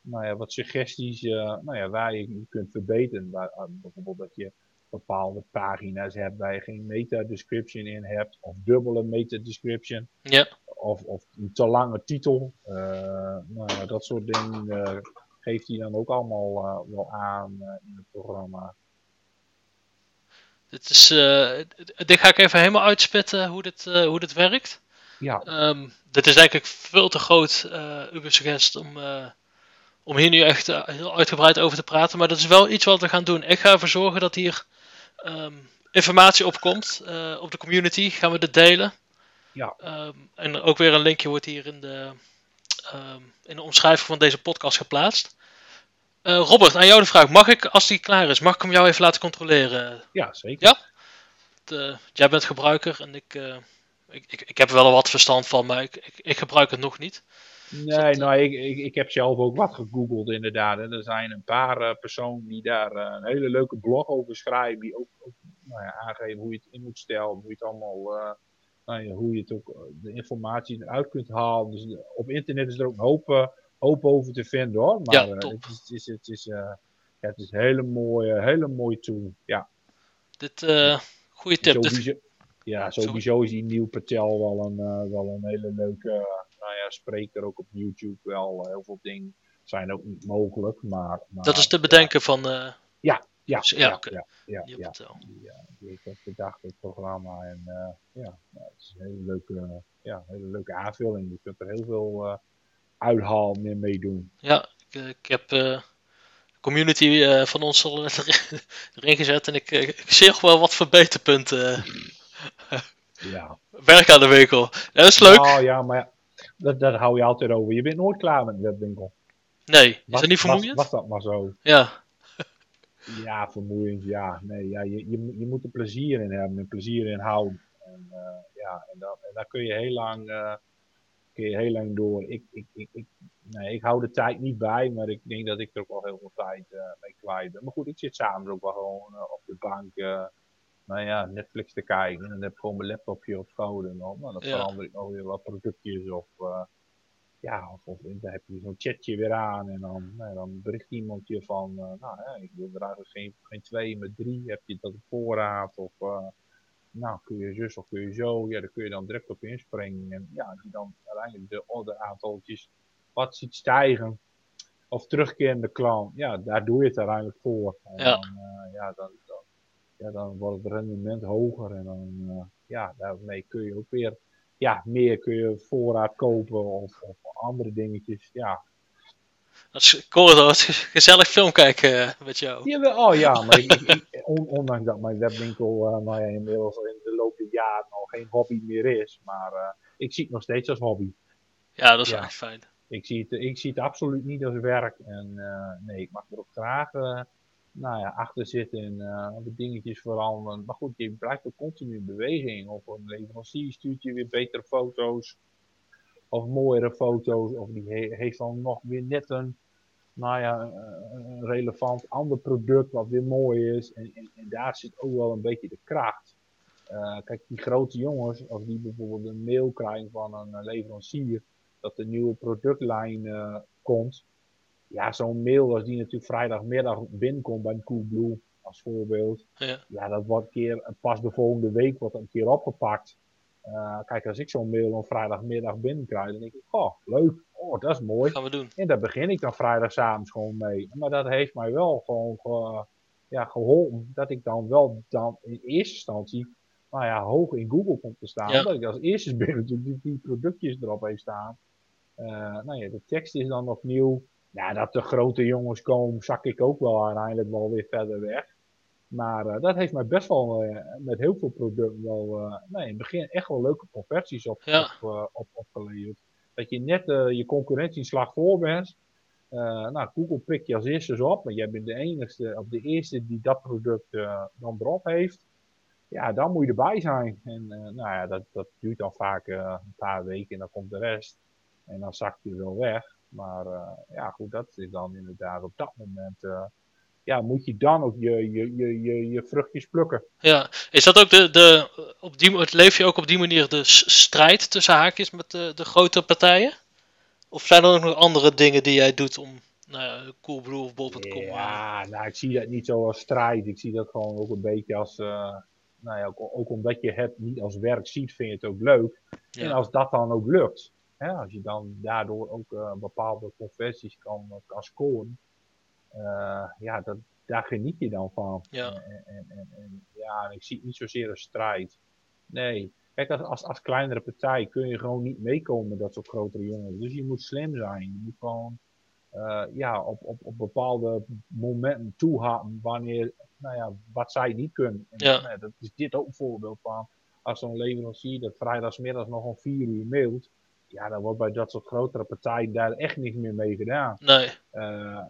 Speaker 2: nou ja, wat suggesties, nou ja, waar je kunt verbeteren. Waar, bijvoorbeeld dat je bepaalde pagina's hebt waar je geen meta-description in hebt, of dubbele meta-description.
Speaker 1: Ja.
Speaker 2: Of, of een te lange titel. nou ja, dat soort dingen geeft hij dan ook allemaal uh, wel aan in het programma.
Speaker 1: Dit, is, uh, dit ga ik even helemaal uitspitten hoe dit, hoe dit werkt.
Speaker 2: Ja.
Speaker 1: Um, dit is denk ik veel te groot, uh, suggest om, om hier nu echt heel uitgebreid over te praten. Maar dat is wel iets wat we gaan doen. Ik ga ervoor zorgen dat hier um, informatie opkomt op de community. Gaan we dit delen.
Speaker 2: Ja.
Speaker 1: Um, en ook weer een linkje wordt hier in de, um, in de omschrijving van deze podcast geplaatst. Uh, Robert, aan jou de vraag. Mag ik, als die klaar is, mag ik hem jou even laten controleren?
Speaker 2: Ja, zeker.
Speaker 1: Ja? De, jij bent gebruiker en ik, uh, ik, ik, ik, heb er wel wat verstand van, maar ik, ik, ik gebruik het nog niet.
Speaker 2: Nee, nou, ik, ik, ik heb zelf ook wat gegoogeld inderdaad. En er zijn een paar uh, personen die daar een hele leuke blog over schrijven. Die ook, ook nou ja, aangeven hoe je het in moet stellen. Hoe je het allemaal nou ja, hoe je het ook, de informatie eruit kunt halen. Dus op internet is er ook een hoop, hoop over te vinden hoor. Maar
Speaker 1: ja,
Speaker 2: het is, het is, het is, ja, het is een hele mooie, hele mooie tool. Ja.
Speaker 1: Dit, goede tip.
Speaker 2: Sowieso, ja, sowieso is die Nieuw Patel wel een, wel een hele leuke nou ja, spreker. Ook op YouTube wel. heel veel dingen zijn ook niet mogelijk. Maar, maar
Speaker 1: dat is te bedenken van...
Speaker 2: ja, Ja, ja, ja, ja, ja, ja, ja, die heeft dat bedacht, het programma. En ja, nou, het is een hele leuke, ja, hele leuke aanvulling. Je kunt er heel veel uithaal mee meedoen.
Speaker 1: Ja, ik, ik heb uh, community uh, van ons al erin gezet en ik, ik zie nog wel wat verbeterpunten. ja. Werk aan de winkel. Dat is leuk.
Speaker 2: Nou ja, maar dat, dat hou je altijd over. Je bent nooit klaar met een webwinkel.
Speaker 1: Nee, is was, dat niet vermoeiend?
Speaker 2: Was, was, dat maar zo.
Speaker 1: Ja.
Speaker 2: ja, vermoeiend, ja. Nee, ja je, je, je moet er plezier in hebben en plezier in houden. En, uh, ja, en, dan, en daar kun je heel lang, uh, kun je heel lang door. Ik, ik, ik, ik, nee, ik hou de tijd niet bij, maar ik denk dat ik er ook wel heel veel tijd uh, mee kwijt ben. Maar goed, ik zit samen ook wel gewoon op de bank nou ja, Netflix te kijken. En dan heb ik gewoon mijn laptopje op schoot en dan, nou, dan verander ik nog weer wat productjes of uh, ja, of, of dan heb je zo'n chatje weer aan en dan, nou, dan bericht iemand je van, uh, nou ja, ik wil er eigenlijk geen, geen twee, maar drie, heb je dat op voorraad of uh, nou kun je zus of kun je zo, ja, daar kun je dan direct op inspringen en ja, als je dan uiteindelijk de order aantaltjes wat ziet stijgen of terugkerende klant, ja, daar doe je het uiteindelijk voor. En ja. Dan, ja, dan, ja, dan wordt het rendement hoger en dan, uh, ja, daarmee kun je ook weer, ja, meer kun je voorraad kopen of, of andere dingetjes, ja.
Speaker 1: Dat is cool, gezellig film kijken uh, met jou.
Speaker 2: Ja, oh ja, maar ik, ik, ondanks dat mijn webwinkel uh, nou ja, inmiddels in de loop der jaren al geen hobby meer is, maar ik zie het nog steeds als hobby.
Speaker 1: Ja, dat is ja. echt fijn.
Speaker 2: Ik zie, het, ik zie het absoluut niet als werk en nee, ik mag er ook graag nou ja, achter zitten en uh, de dingetjes veranderen. Maar goed, je blijft ook continu in beweging. Of een leverancier stuurt je weer betere foto's. Of mooiere foto's. Of die heeft dan nog weer net een, nou ja, een relevant ander product wat weer mooi is. En, en, daar zit ook wel een beetje de kracht. Uh, kijk, die grote jongens, als die bijvoorbeeld een mail krijgen van een leverancier dat de nieuwe productlijn komt, ja, zo'n mail als die natuurlijk vrijdagmiddag binnenkomt bij Coolblue, als voorbeeld. Ja. ja, dat wordt een keer, pas de volgende week wordt een keer opgepakt. Uh, kijk, als ik zo'n mail op vrijdagmiddag binnenkrijg, dan denk ik, oh, leuk, oh, dat is mooi.
Speaker 1: Gaan we doen.
Speaker 2: En daar begin ik dan vrijdagavond gewoon mee. Maar dat heeft mij wel gewoon uh, ja, geholpen, dat ik dan wel dan in eerste instantie, nou ja, hoog in Google kom te staan. Ja. Dat ik als eerste binnen die, die productjes erop heeft staan. Uh, nou ja, de tekst is dan opnieuw. Ja, dat de grote jongens komen, zak ik ook wel uiteindelijk wel weer verder weg. Maar uh, dat heeft mij best wel uh, met heel veel producten wel, uh, nee, in het begin echt wel leuke conversies op, ja. op, op, opgeleverd. Dat je net je concurrentieslag voor bent. nou, Google pikt je als eerste op, maar jij bent de enige, of de eerste die dat product dan erop heeft. Ja, dan moet je erbij zijn. En nou ja, dat, dat duurt dan vaak een paar weken en dan komt de rest. En dan zakt je wel weg. Maar uh, ja, goed, dat is dan inderdaad op dat moment. Uh, ja, moet je dan ook je, je, je, je, je vruchtjes plukken.
Speaker 1: Ja, is dat ook de, de op die, leef je ook op die manier de strijd tussen haakjes met de, de grote partijen? Of zijn er ook nog andere dingen die jij doet om nou Coolblue of Bol.com?
Speaker 2: Ja, nou, ik zie dat niet zo als strijd. Ik zie dat gewoon ook een beetje als, uh, nou ja, ook, ook, omdat je het niet als werk ziet, vind je het ook leuk. Ja. En als dat dan ook lukt, Hè, als je dan daardoor ook uh, bepaalde conversies kan, kan scoren, uh, ja, dat, daar geniet je dan van.
Speaker 1: Ja.
Speaker 2: En, en, en, en, ja, ik zie het niet zozeer een strijd. Nee, kijk, als, als, als kleinere partij kun je gewoon niet meekomen met dat soort grotere jongens. Dus je moet slim zijn. Je moet gewoon uh, ja, op, op, op bepaalde momenten toehappen wanneer, nou ja, wat zij niet kunnen. En,
Speaker 1: ja.
Speaker 2: nou, dat is dit ook een voorbeeld van. Als zo'n leverancier dat vrijdagsmiddag nog om vier uur mailt, ja, dan wordt bij dat soort grotere partijen daar echt niks meer mee gedaan.
Speaker 1: Nee.
Speaker 2: Uh,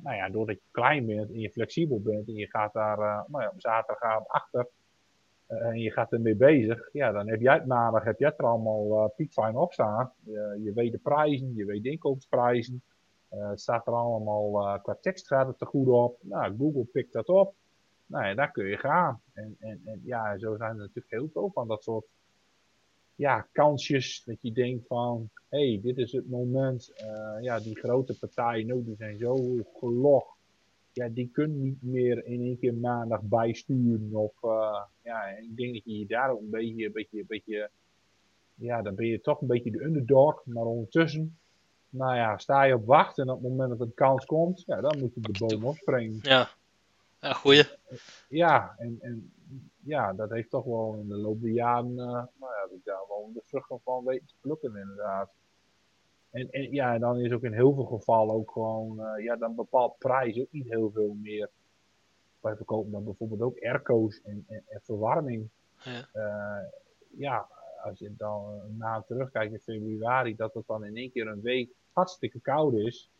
Speaker 2: nou ja, doordat je klein bent en je flexibel bent en je gaat daar uh, nou ja, op zaterdagavond achter uh, en je gaat ermee bezig, ja, dan heb jij het maandag heb jij het er allemaal piekfijn op staan. je weet de prijzen, je weet de inkoopsprijzen. het staat er allemaal qua tekst gaat het er goed op. Nou, Google pikt dat op. Nou ja, daar kun je gaan. En, en, en ja, zo zijn er natuurlijk heel veel van dat soort ja, kansjes dat je denkt van, hé, hey, dit is het moment. Uh, ja, die grote partijen, nou, die zijn zo gelog. Ja, die kunnen niet meer in één keer maandag bijsturen. Of, uh, ja, ik denk dat je je daar ook een beetje, een beetje, een beetje, ja, dan ben je toch een beetje de underdog. Maar ondertussen, nou ja, sta je op wacht en op het moment dat een kans komt, ja, dan moet je de boom opspringen.
Speaker 1: Ja. Ja, goeie.
Speaker 2: Ja, en, en ja, dat heeft toch wel in de loop der jaren, uh, nou ja, ik daar wel de vruchten van weten te plukken inderdaad. En, en ja, dan is ook in heel veel gevallen ook gewoon, uh, ja, dan bepaalt prijs ook niet heel veel meer. Wij verkopen dan bijvoorbeeld ook airco's en, en, en verwarming. Ja. Uh, ja, als je dan maand terugkijkt in februari, dat het dan in één keer een week hartstikke koud is.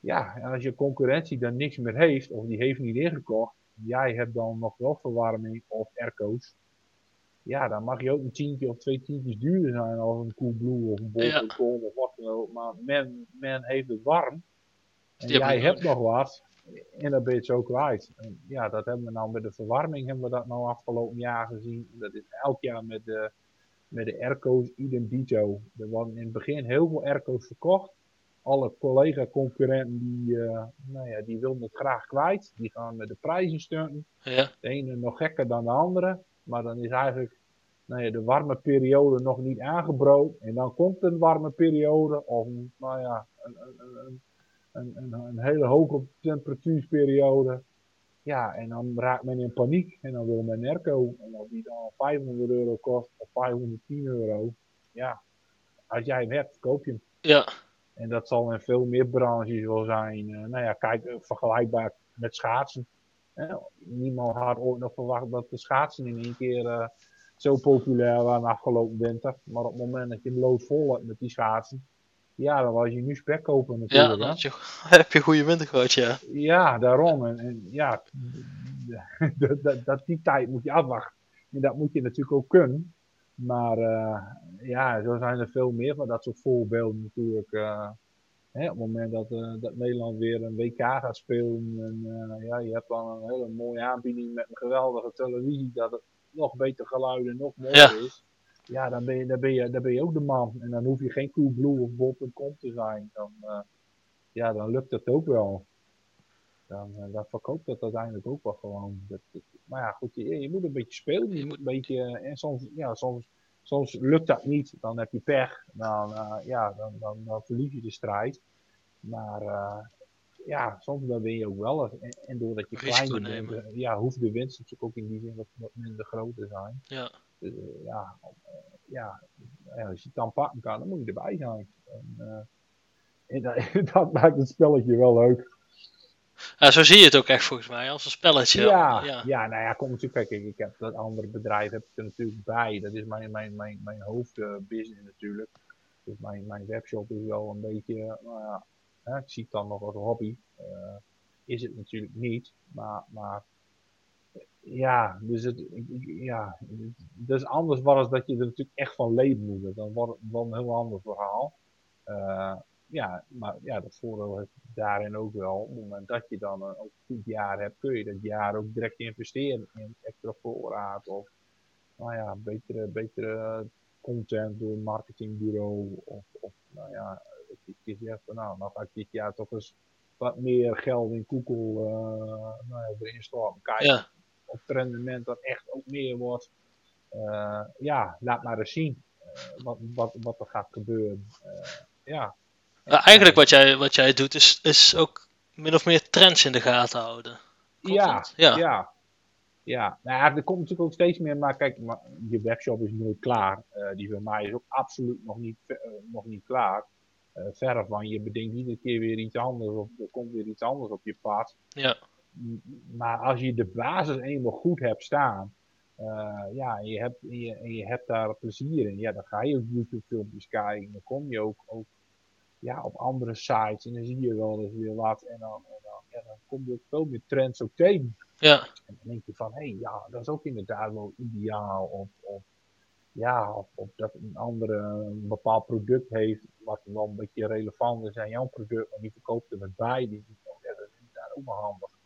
Speaker 2: Ja, en als je concurrentie dan niks meer heeft, of die heeft niet ingekocht, jij hebt dan nog wel verwarming of airco's. Ja, dan mag je ook een tientje of twee tientjes duurder zijn als een Coolblue of een Bol.com of wat dan ook. Maar men, men heeft het warm. En jij hebt nog wat. En dat ben je het zo kwijt. En ja, dat hebben we nou met de verwarming hebben we dat nou afgelopen jaar gezien. Dat is elk jaar met de, met de airco's idem dito. Er worden in het begin heel veel airco's verkocht alle collega-concurrenten die, uh, nou ja, die wilden het graag kwijt. Die gaan met de prijzen steunen. Ja. De ene nog gekker dan de andere. Maar dan is eigenlijk nou ja, de warme periode nog niet aangebroken. En dan komt een warme periode. Of nou ja, een, een, een, een, een hele hoge temperatuurperiode. Ja, en dan raakt men in paniek. En dan wil men een airco. En als die dan 500 euro kost of 510 euro. Ja, als jij hem hebt, koop je hem.
Speaker 1: Ja.
Speaker 2: En dat zal in veel meer branches wel zijn. Uh, nou ja, kijk, eh, vergelijkbaar met schaatsen. Niemand had ooit nog verwacht dat de schaatsen in één keer uh, zo populair waren afgelopen winter. Maar op het moment dat je lood vol hebt met die schaatsen, ja, dan was je nu spek kopen natuurlijk.
Speaker 1: Ja, dan je, heb je goede winter gehad, ja.
Speaker 2: Ja, daarom. En, en ja, dat, dat, dat, die tijd moet je afwachten. En dat moet je natuurlijk ook kunnen. Maar uh, ja, zo zijn er veel meer van dat soort voorbeelden natuurlijk. Uh, hè, op het moment dat, uh, dat Nederland weer een WK gaat spelen. En ja, je hebt dan een hele mooie aanbieding met een geweldige televisie. Dat het nog beter geluid en nog mooier ja. is. Ja, dan ben, je, dan, ben je, dan ben je ook de man. En dan hoef je geen Coolblue of Bol.com te zijn. Dan, ja, dan lukt het ook wel. Dan, dan verkoopt dat uiteindelijk ook wel gewoon. Dat, dat, maar ja, goed, je, je, moet een beetje spelen. Je moet een beetje, en soms, ja, soms, soms lukt dat niet. Dan heb je pech. Dan, uh, ja, dan, dan, dan, verlies je de strijd. Maar uh, ja, soms dan win je ook wel. En, en doordat je kleiner bent, ja, hoeft de winst natuurlijk ook in die zin wat, wat minder groot te zijn.
Speaker 1: Ja.
Speaker 2: Dus, uh, ja, ja, als je het dan pakken kan, dan moet je erbij zijn. En, en dat, dat maakt het spelletje wel leuk.
Speaker 1: Ja, zo zie je het ook echt volgens mij, als een spelletje.
Speaker 2: Ja, ja. ja nou ja, kom natuurlijk, kijk, ik heb dat andere bedrijf heb ik er natuurlijk bij. Dat is mijn, mijn, mijn, mijn hoofdbusiness natuurlijk. Dus mijn, mijn webshop is wel een beetje, nou ja, hè, ik zie het dan nog als hobby. Uh, is het natuurlijk niet, maar, maar ja, dus het, ja, dus anders was dat je er natuurlijk echt van leven moet. Dan wordt het wel een heel ander verhaal. Uh, ja, maar ja, dat voordeel heeft daarin ook wel. Op het moment dat je dan een, ook goed jaar hebt, kun je dat jaar ook direct investeren in extra voorraad of nou ja, betere, betere content door een marketingbureau of, of nou ja, dat je zegt van nou, dan ga ik dit jaar toch eens wat meer geld in Google uh, nou ja, erin storten. Ja. of het rendement dan echt ook meer wordt. Uh, ja, laat maar eens zien uh, wat, wat, wat er gaat gebeuren. ja.
Speaker 1: Nou, eigenlijk wat jij, wat jij doet is, is ook min of meer trends in de gaten houden.
Speaker 2: ja, ja, ja. Ja, nou ja, er komt natuurlijk ook steeds meer, maar kijk, maar je webshop is nooit klaar. Uh, die van mij is ook absoluut nog niet, uh, nog niet klaar. Uh, verre van, je bedenkt iedere keer weer iets anders of er komt weer iets anders op je pad.
Speaker 1: Ja.
Speaker 2: Maar als je de basis eenmaal goed hebt staan, ja, en je hebt, en je, en je hebt daar plezier in, ja, dan ga je ook YouTube filmpjes kijken, dan kom je ook, ook ja, op andere sites. En dan zie je wel eens weer wat. En dan, en dan, ja, dan kom je ook veel meer trends ook tegen.
Speaker 1: Ja.
Speaker 2: En dan denk je van, hé, hey, ja, dat is ook inderdaad wel ideaal. Of, of ja, of, of, dat een andere een bepaald product heeft, wat wel een beetje relevant is aan jouw product, maar die verkoopt er met bij. Die, ja, dat is inderdaad ook wel handig.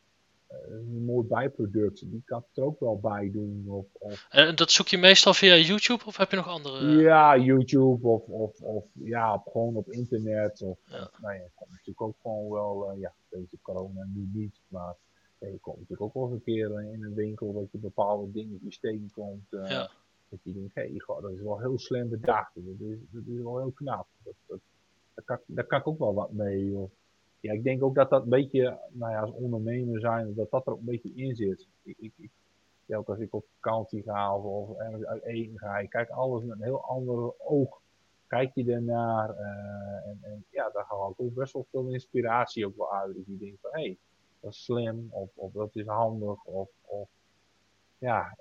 Speaker 2: Uh, een mooi bijproduct, die kan het er ook wel bij doen. Of, of...
Speaker 1: En dat zoek je meestal via YouTube of heb je nog andere?
Speaker 2: Ja, YouTube of, of, of ja, op, gewoon op internet. Of, ja. nou ja, komt natuurlijk ook gewoon wel, uh, ja, deze corona nu niet, maar ja, je komt natuurlijk ook wel eens een keer in een winkel dat je bepaalde dingetjes tegenkomt. Uh,
Speaker 1: ja.
Speaker 2: Dat je denkt, hé, hey, dat is wel heel slim bedacht. Dat is, dat is wel heel knap. Dat, dat, daar, kan, daar kan ik ook wel wat mee. Of, ja, ik denk ook dat dat een beetje, nou ja, als ondernemer zijn, dat dat er ook een beetje in zit. Ik, ik, ik ook als ik op vakantie ga of, of ergens uit eten ga, ik kijk alles met een heel ander oog. Kijk je ernaar uh, en, en, ja, daar haal ik ook best wel veel inspiratie ook wel uit. Dat je denkt van, hé, hey, dat is slim of, of dat is handig of, of ja,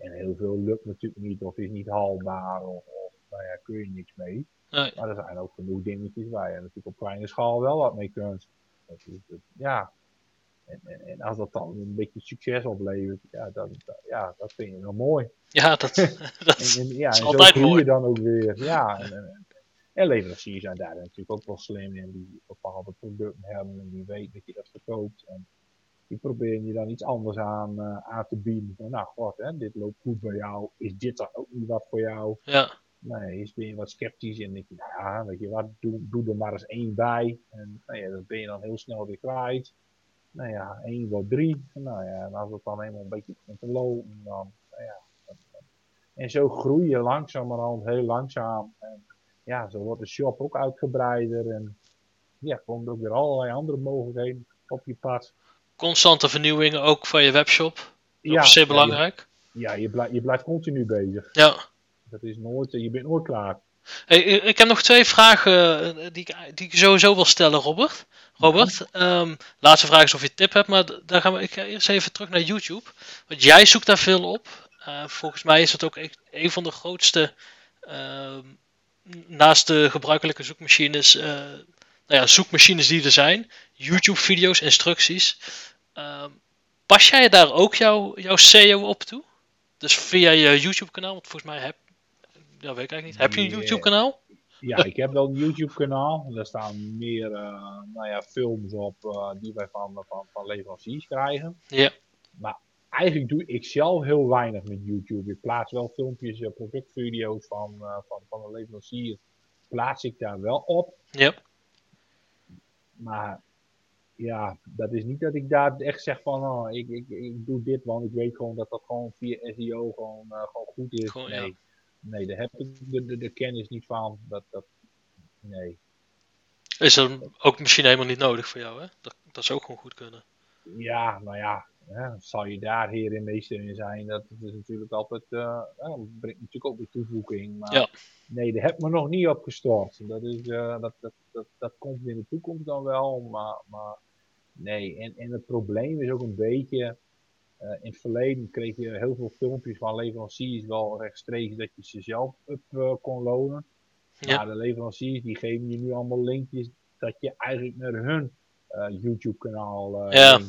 Speaker 2: en heel veel lukt natuurlijk niet of is niet haalbaar of, of nou ja, kun je niks mee. Nee. Maar er zijn ook genoeg dingetjes waar je natuurlijk op kleine schaal wel wat mee kunt. Dat is, ja, en, en, en, als dat dan een beetje succes oplevert, ja, dan, ja dat vind je wel mooi.
Speaker 1: Ja, dat, dat
Speaker 2: en, ja,
Speaker 1: is
Speaker 2: en
Speaker 1: altijd
Speaker 2: zo
Speaker 1: mooi.
Speaker 2: je dan ook weer. Ja, en, en, leveranciers zijn daar natuurlijk ook wel slim in, die bepaalde producten hebben en die weten dat je dat verkoopt. En die proberen je dan iets anders aan, uh, aan te bieden. Van, nou, god, hè, dit loopt goed bij jou. Is dit dan ook niet wat voor jou?
Speaker 1: Ja.
Speaker 2: Nee, is ben je wat sceptisch en denk je, nou ja, weet je wat, doe, doe er maar eens één bij. En nou ja, dat ben je dan heel snel weer kwijt. Nou ja, één wordt drie. Nou ja, en als het dan helemaal een beetje begint te lopen, dan, nou ja. En zo groei je langzamerhand, heel langzaam. En ja, zo wordt de shop ook uitgebreider. En ja, komt ook weer allerlei andere mogelijkheden op je pad.
Speaker 1: Constante vernieuwingen ook van je webshop. Ja, is zeer belangrijk.
Speaker 2: Ja, je, ja, je, blijft, je blijft continu bezig.
Speaker 1: Ja.
Speaker 2: Dat is nooit, je bent nooit klaar.
Speaker 1: Hey, ik heb nog twee vragen eh, die ik, die ik sowieso wil stellen, Robert. Robert, ja. um, laatste vraag is of je tip hebt, maar daar gaan we, ik ga eerst even terug naar YouTube. Want jij zoekt daar veel op. Uh, volgens mij is het ook een van de grootste, uh, naast de gebruikelijke zoekmachines, uh, nou ja, zoekmachines die er zijn. YouTube-video's, instructies. Ehm, pas jij daar ook jouw, jouw SEO op toe? Dus via je YouTube-kanaal, want volgens mij heb dat weet ik eigenlijk niet. Heb je een YouTube-kanaal?
Speaker 2: Ja, ik heb wel een YouTube-kanaal. Daar staan meer uh, nou ja, films op uh, die wij van, van, van leveranciers krijgen.
Speaker 1: Ja.
Speaker 2: Maar eigenlijk doe ik zelf heel weinig met YouTube. Ik plaats wel filmpjes, uh, productvideo's van, van, van de leverancier. Plaats ik daar wel op.
Speaker 1: Ja.
Speaker 2: Maar ja, dat is niet dat ik daar echt zeg van, oh, ik, ik, ik doe dit, want ik weet gewoon dat dat gewoon via SEO gewoon, gewoon goed is.
Speaker 1: Gewoon,
Speaker 2: nee.
Speaker 1: Ja
Speaker 2: nee, daar heb ik de, de, de, kennis niet van. Dat, dat, nee.
Speaker 1: Is er ook misschien helemaal niet nodig voor jou, hè? Dat, dat zou ook gewoon goed kunnen.
Speaker 2: Ja, nou ja, hè, zal je daar heer en meester in zijn, dat, is natuurlijk altijd, uh, dat brengt natuurlijk ook weer toevoeging. Maar
Speaker 1: ja.
Speaker 2: nee, daar heb ik me nog niet op gestort. Dat, is, uh, dat, dat, dat, dat komt in de toekomst dan wel, maar, maar nee. En, en het probleem is ook een beetje, in het verleden kreeg je heel veel filmpjes van leveranciers wel rechtstreeks dat je ze zelf up uh, kon lonen.
Speaker 1: Ja.
Speaker 2: Maar de leveranciers die geven je nu allemaal linkjes dat je eigenlijk naar hun uh, YouTube kanaal
Speaker 1: ja.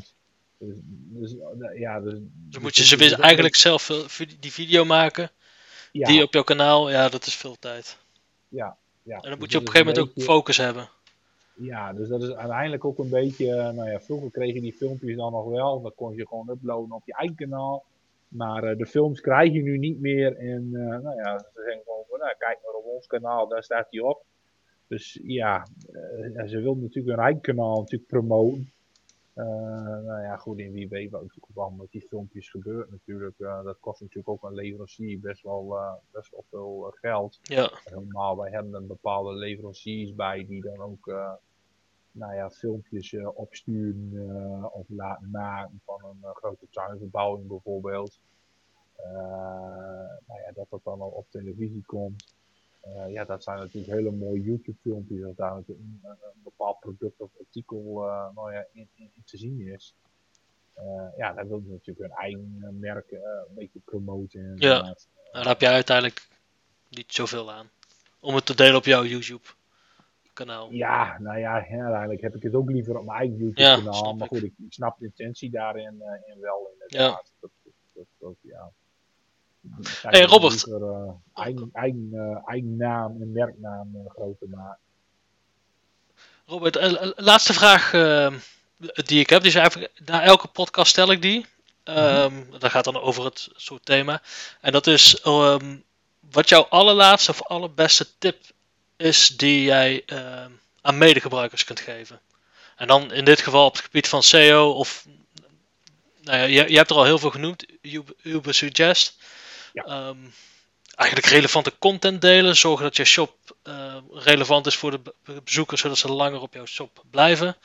Speaker 2: Dus, dus, ja, dus,
Speaker 1: dus moet je ze weer eigenlijk zelf die video maken.
Speaker 2: Ja.
Speaker 1: Die op jouw kanaal, ja, dat is veel tijd.
Speaker 2: Ja, ja.
Speaker 1: En dan
Speaker 2: dus
Speaker 1: moet je op een gegeven moment beetje... ook focus hebben.
Speaker 2: Ja, dus dat is uiteindelijk ook een beetje, nou ja, vroeger kreeg je die filmpjes dan nog wel, dat kon je gewoon uploaden op je eigen kanaal. Maar uh, de films krijg je nu niet meer en uh, nou ja, ze zeggen gewoon, nou, kijk maar op ons kanaal, daar staat hij op. Dus ja, uh, ze wil natuurlijk hun eigen kanaal natuurlijk promoten. nou ja, goed, in wie weet wat natuurlijk wel met die filmpjes gebeurt natuurlijk. dat kost natuurlijk ook een leverancier best wel, best wel veel geld.
Speaker 1: Ja.
Speaker 2: Helemaal, wij hebben een bepaalde leveranciers bij die dan ook nou ja, filmpjes uh, opsturen uh, of laten maken van een uh, grote tuinverbouwing bijvoorbeeld. nou ja, dat dat dan al op televisie komt. ja, dat zijn natuurlijk hele mooie YouTube filmpjes als daar een, een bepaald product of artikel nou ja, in, in, in, te zien is. ja, daar wil je natuurlijk hun eigen merk een beetje promoten.
Speaker 1: Ja, daar heb jij uiteindelijk niet zoveel aan. Om het te delen op jouw YouTube. Kanaal.
Speaker 2: Ja, nou ja, uiteindelijk heb ik het ook liever op mijn eigen YouTube-kanaal. Ja, maar goed, ik, ik, snap de intentie daarin uh, in wel inderdaad. Ja. Dat, dat, dat, ja.
Speaker 1: Hey Robert.
Speaker 2: Liever, uh, eigen, eigen, uh, eigen naam en merknaam groter maken.
Speaker 1: Robert, laatste vraag die ik heb. Die is eigenlijk, na elke podcast stel ik die. Um, mm-hmm. Dat gaat dan over het soort thema. En dat is um, wat jouw allerlaatste of allerbeste tip is die jij uh, aan medegebruikers kunt geven. En dan in dit geval op het gebied van SEO of nou ja, je, je hebt er al heel veel genoemd, Uber Suggest.
Speaker 2: Ja.
Speaker 1: Um, eigenlijk relevante content delen, zorgen dat je shop relevant is voor de bezoekers, zodat ze langer op jouw shop blijven.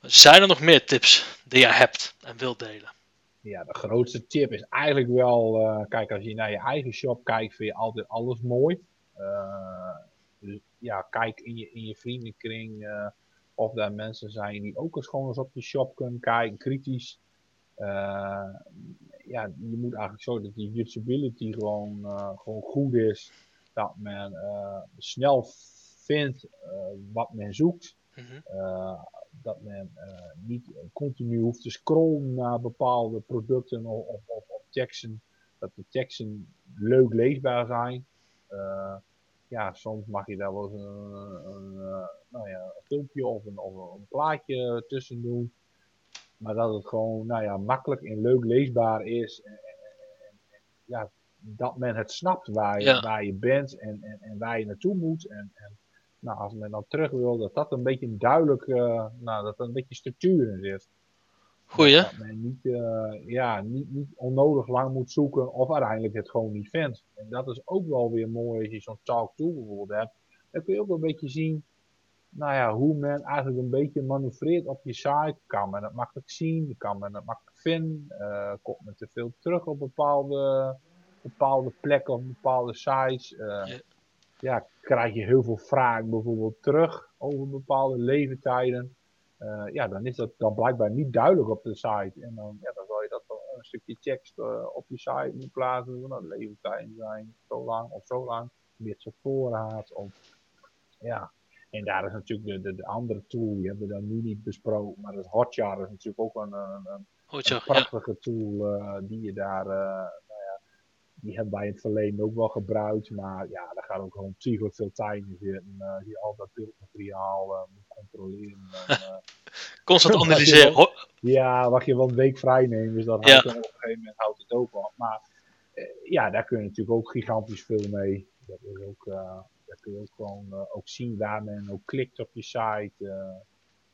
Speaker 1: Zijn er nog meer tips die jij hebt en wilt delen?
Speaker 2: Ja, de grootste tip is eigenlijk wel, kijk, als je naar je eigen shop kijkt, vind je altijd alles mooi. Ja, kijk in je, in je vriendenkring of daar mensen zijn die ook eens gewoon eens op je shop kunnen kijken, kritisch. Uh, ja, je moet eigenlijk zorgen dat die usability gewoon, uh, gewoon goed is. Dat men snel vindt wat men zoekt. Mm -hmm. dat men niet continu hoeft te scrollen naar bepaalde producten of, of, of, of teksten. Dat de teksten leuk leesbaar zijn ja, soms mag je daar wel eens een, een, eh, nou ja, een filmpje of een, of een plaatje tussen doen. Maar dat het gewoon nou ja, makkelijk en leuk leesbaar is. En, en, en ja, dat men het snapt waar je, waar je bent en, en, en waar je naartoe moet. En, en nou, als men dan terug wil, dat dat een beetje duidelijk, uh, nou, dat er een beetje structuur in zit.
Speaker 1: Goeie.
Speaker 2: Dat men niet, uh, ja, niet, niet onnodig lang moet zoeken of uiteindelijk het gewoon niet vindt. En dat is ook wel weer mooi als je zo'n talk tool bijvoorbeeld hebt. Dan kun je ook een beetje zien nou ja, hoe men eigenlijk een beetje manoeuvreert op je site. Kan men het makkelijk zien, kan men het makkelijk vinden. Uh, komt men te veel terug op bepaalde, bepaalde plekken of bepaalde sites. Uh, ja. ja. krijg je heel veel vragen bijvoorbeeld terug over bepaalde leeftijden. Uh, ja, dan is dat dan blijkbaar niet duidelijk op de site. En dan, ja, dan zal je dat een stukje tekst uh, op je site moeten plaatsen. Van, nou, leeftijden zijn zo lang of zo lang. Dit op voorraad. Of, ja. En daar is natuurlijk de, de, de, andere tool, die hebben we dan nu niet besproken. Maar het Hotjar is natuurlijk ook een, een, een, een prachtige ja. tool uh, die je daar die hebben wij in het verleden ook wel gebruikt. Maar ja, daar gaat ook gewoon psychisch veel tijd in zitten. Uh, die al dat beeldmateriaal uh, moet controleren. En, uh,
Speaker 1: Constant analyseren.
Speaker 2: ja, mag je wel een week vrij nemen. Dus ja. houdt op een gegeven moment houdt het ook op. Maar ja, daar kun je natuurlijk ook gigantisch veel mee. Dat is ook, daar kun je ook gewoon ook zien waar men ook klikt op je site.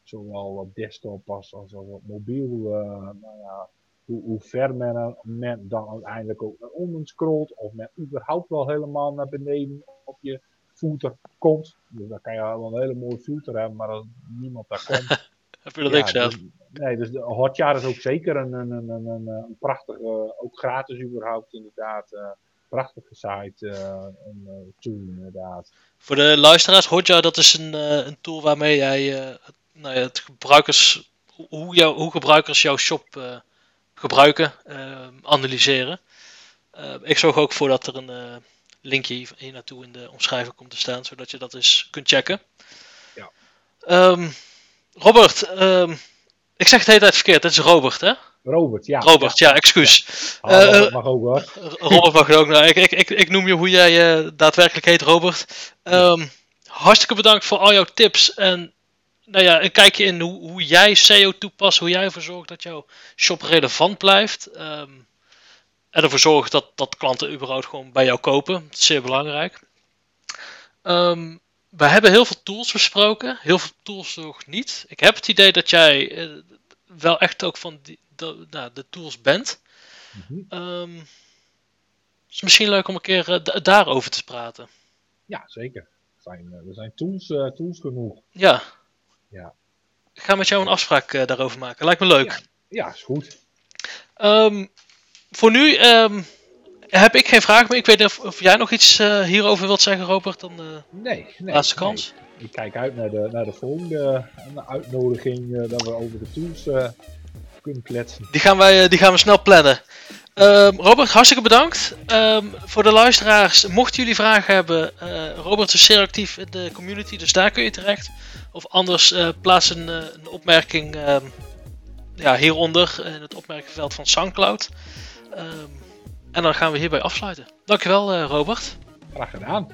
Speaker 2: zowel op desktop als, als op mobiel. nou ja, hoe, hoe ver men, men, dan uiteindelijk ook naar onder scrolt. Of men überhaupt wel helemaal naar beneden op je footer komt. Dus dan kan je wel een hele mooie footer hebben, maar als niemand daar komt.
Speaker 1: Dat ja, zelf?
Speaker 2: Dus, nee, dus de Hotjar is ook zeker een, een, een, een, een prachtige, ook gratis überhaupt inderdaad. Uh, prachtige site, uh, een uh, tool inderdaad.
Speaker 1: Voor de luisteraars, Hotjar dat is een, een tool waarmee jij nou ja, het gebruikers, hoe, jou, hoe gebruikers jouw shop gebruiken, ehm, analyseren. Ehm, ik zorg ook voor dat er een eh, linkje hier naartoe in de omschrijving komt te staan, zodat je dat eens kunt checken.
Speaker 2: Ja.
Speaker 1: Ehm, Robert, ik zeg het de hele tijd verkeerd, het is Robert hè?
Speaker 2: Robert, ja.
Speaker 1: Robert, ja, excuus.
Speaker 2: Ja. Oh, uh, mag ook hoor.
Speaker 1: Robert mag ook. Nou, ik, ik, ik, ik noem je hoe jij uh, daadwerkelijk heet, Robert. Um, hartstikke bedankt voor al jouw tips en nou ja, een kijkje in hoe, hoe jij SEO toepast, hoe jij ervoor zorgt dat jouw shop relevant blijft. Um, en ervoor zorgt dat, dat klanten überhaupt gewoon bij jou kopen. Dat is zeer belangrijk. Um, we hebben heel veel tools besproken, heel veel tools nog niet. Ik heb het idee dat jij uh, wel echt ook van die, de, nou, de tools bent. Mm -hmm. um, het is misschien leuk om een keer uh, daarover te praten.
Speaker 2: Ja, zeker. Er zijn, uh, er zijn tools, tools genoeg.
Speaker 1: Ja,
Speaker 2: ja.
Speaker 1: Ik ga met jou een afspraak uh, daarover maken. Lijkt me leuk.
Speaker 2: Ja, ja is goed.
Speaker 1: Um, voor nu um, heb ik geen vraag meer. Ik weet niet of, of jij nog iets uh, hierover wilt zeggen, Robert. Dan, uh,
Speaker 2: nee, nee.
Speaker 1: Laatste kans.
Speaker 2: Nee. Ik kijk uit naar de, naar de volgende uitnodiging dat we over de tools kunnen kletsen.
Speaker 1: Die gaan, wij, die gaan we snel plannen. Um, Robert, hartstikke bedankt. Um, voor de luisteraars, mochten jullie vragen hebben, uh, Robert is zeer actief in de community, dus daar kun je terecht. Of anders uh, plaats een, uh, een opmerking um, ja, hieronder in het opmerkingveld van Soundcloud. en dan gaan we hierbij afsluiten. Dankjewel, Robert.
Speaker 2: Graag gedaan.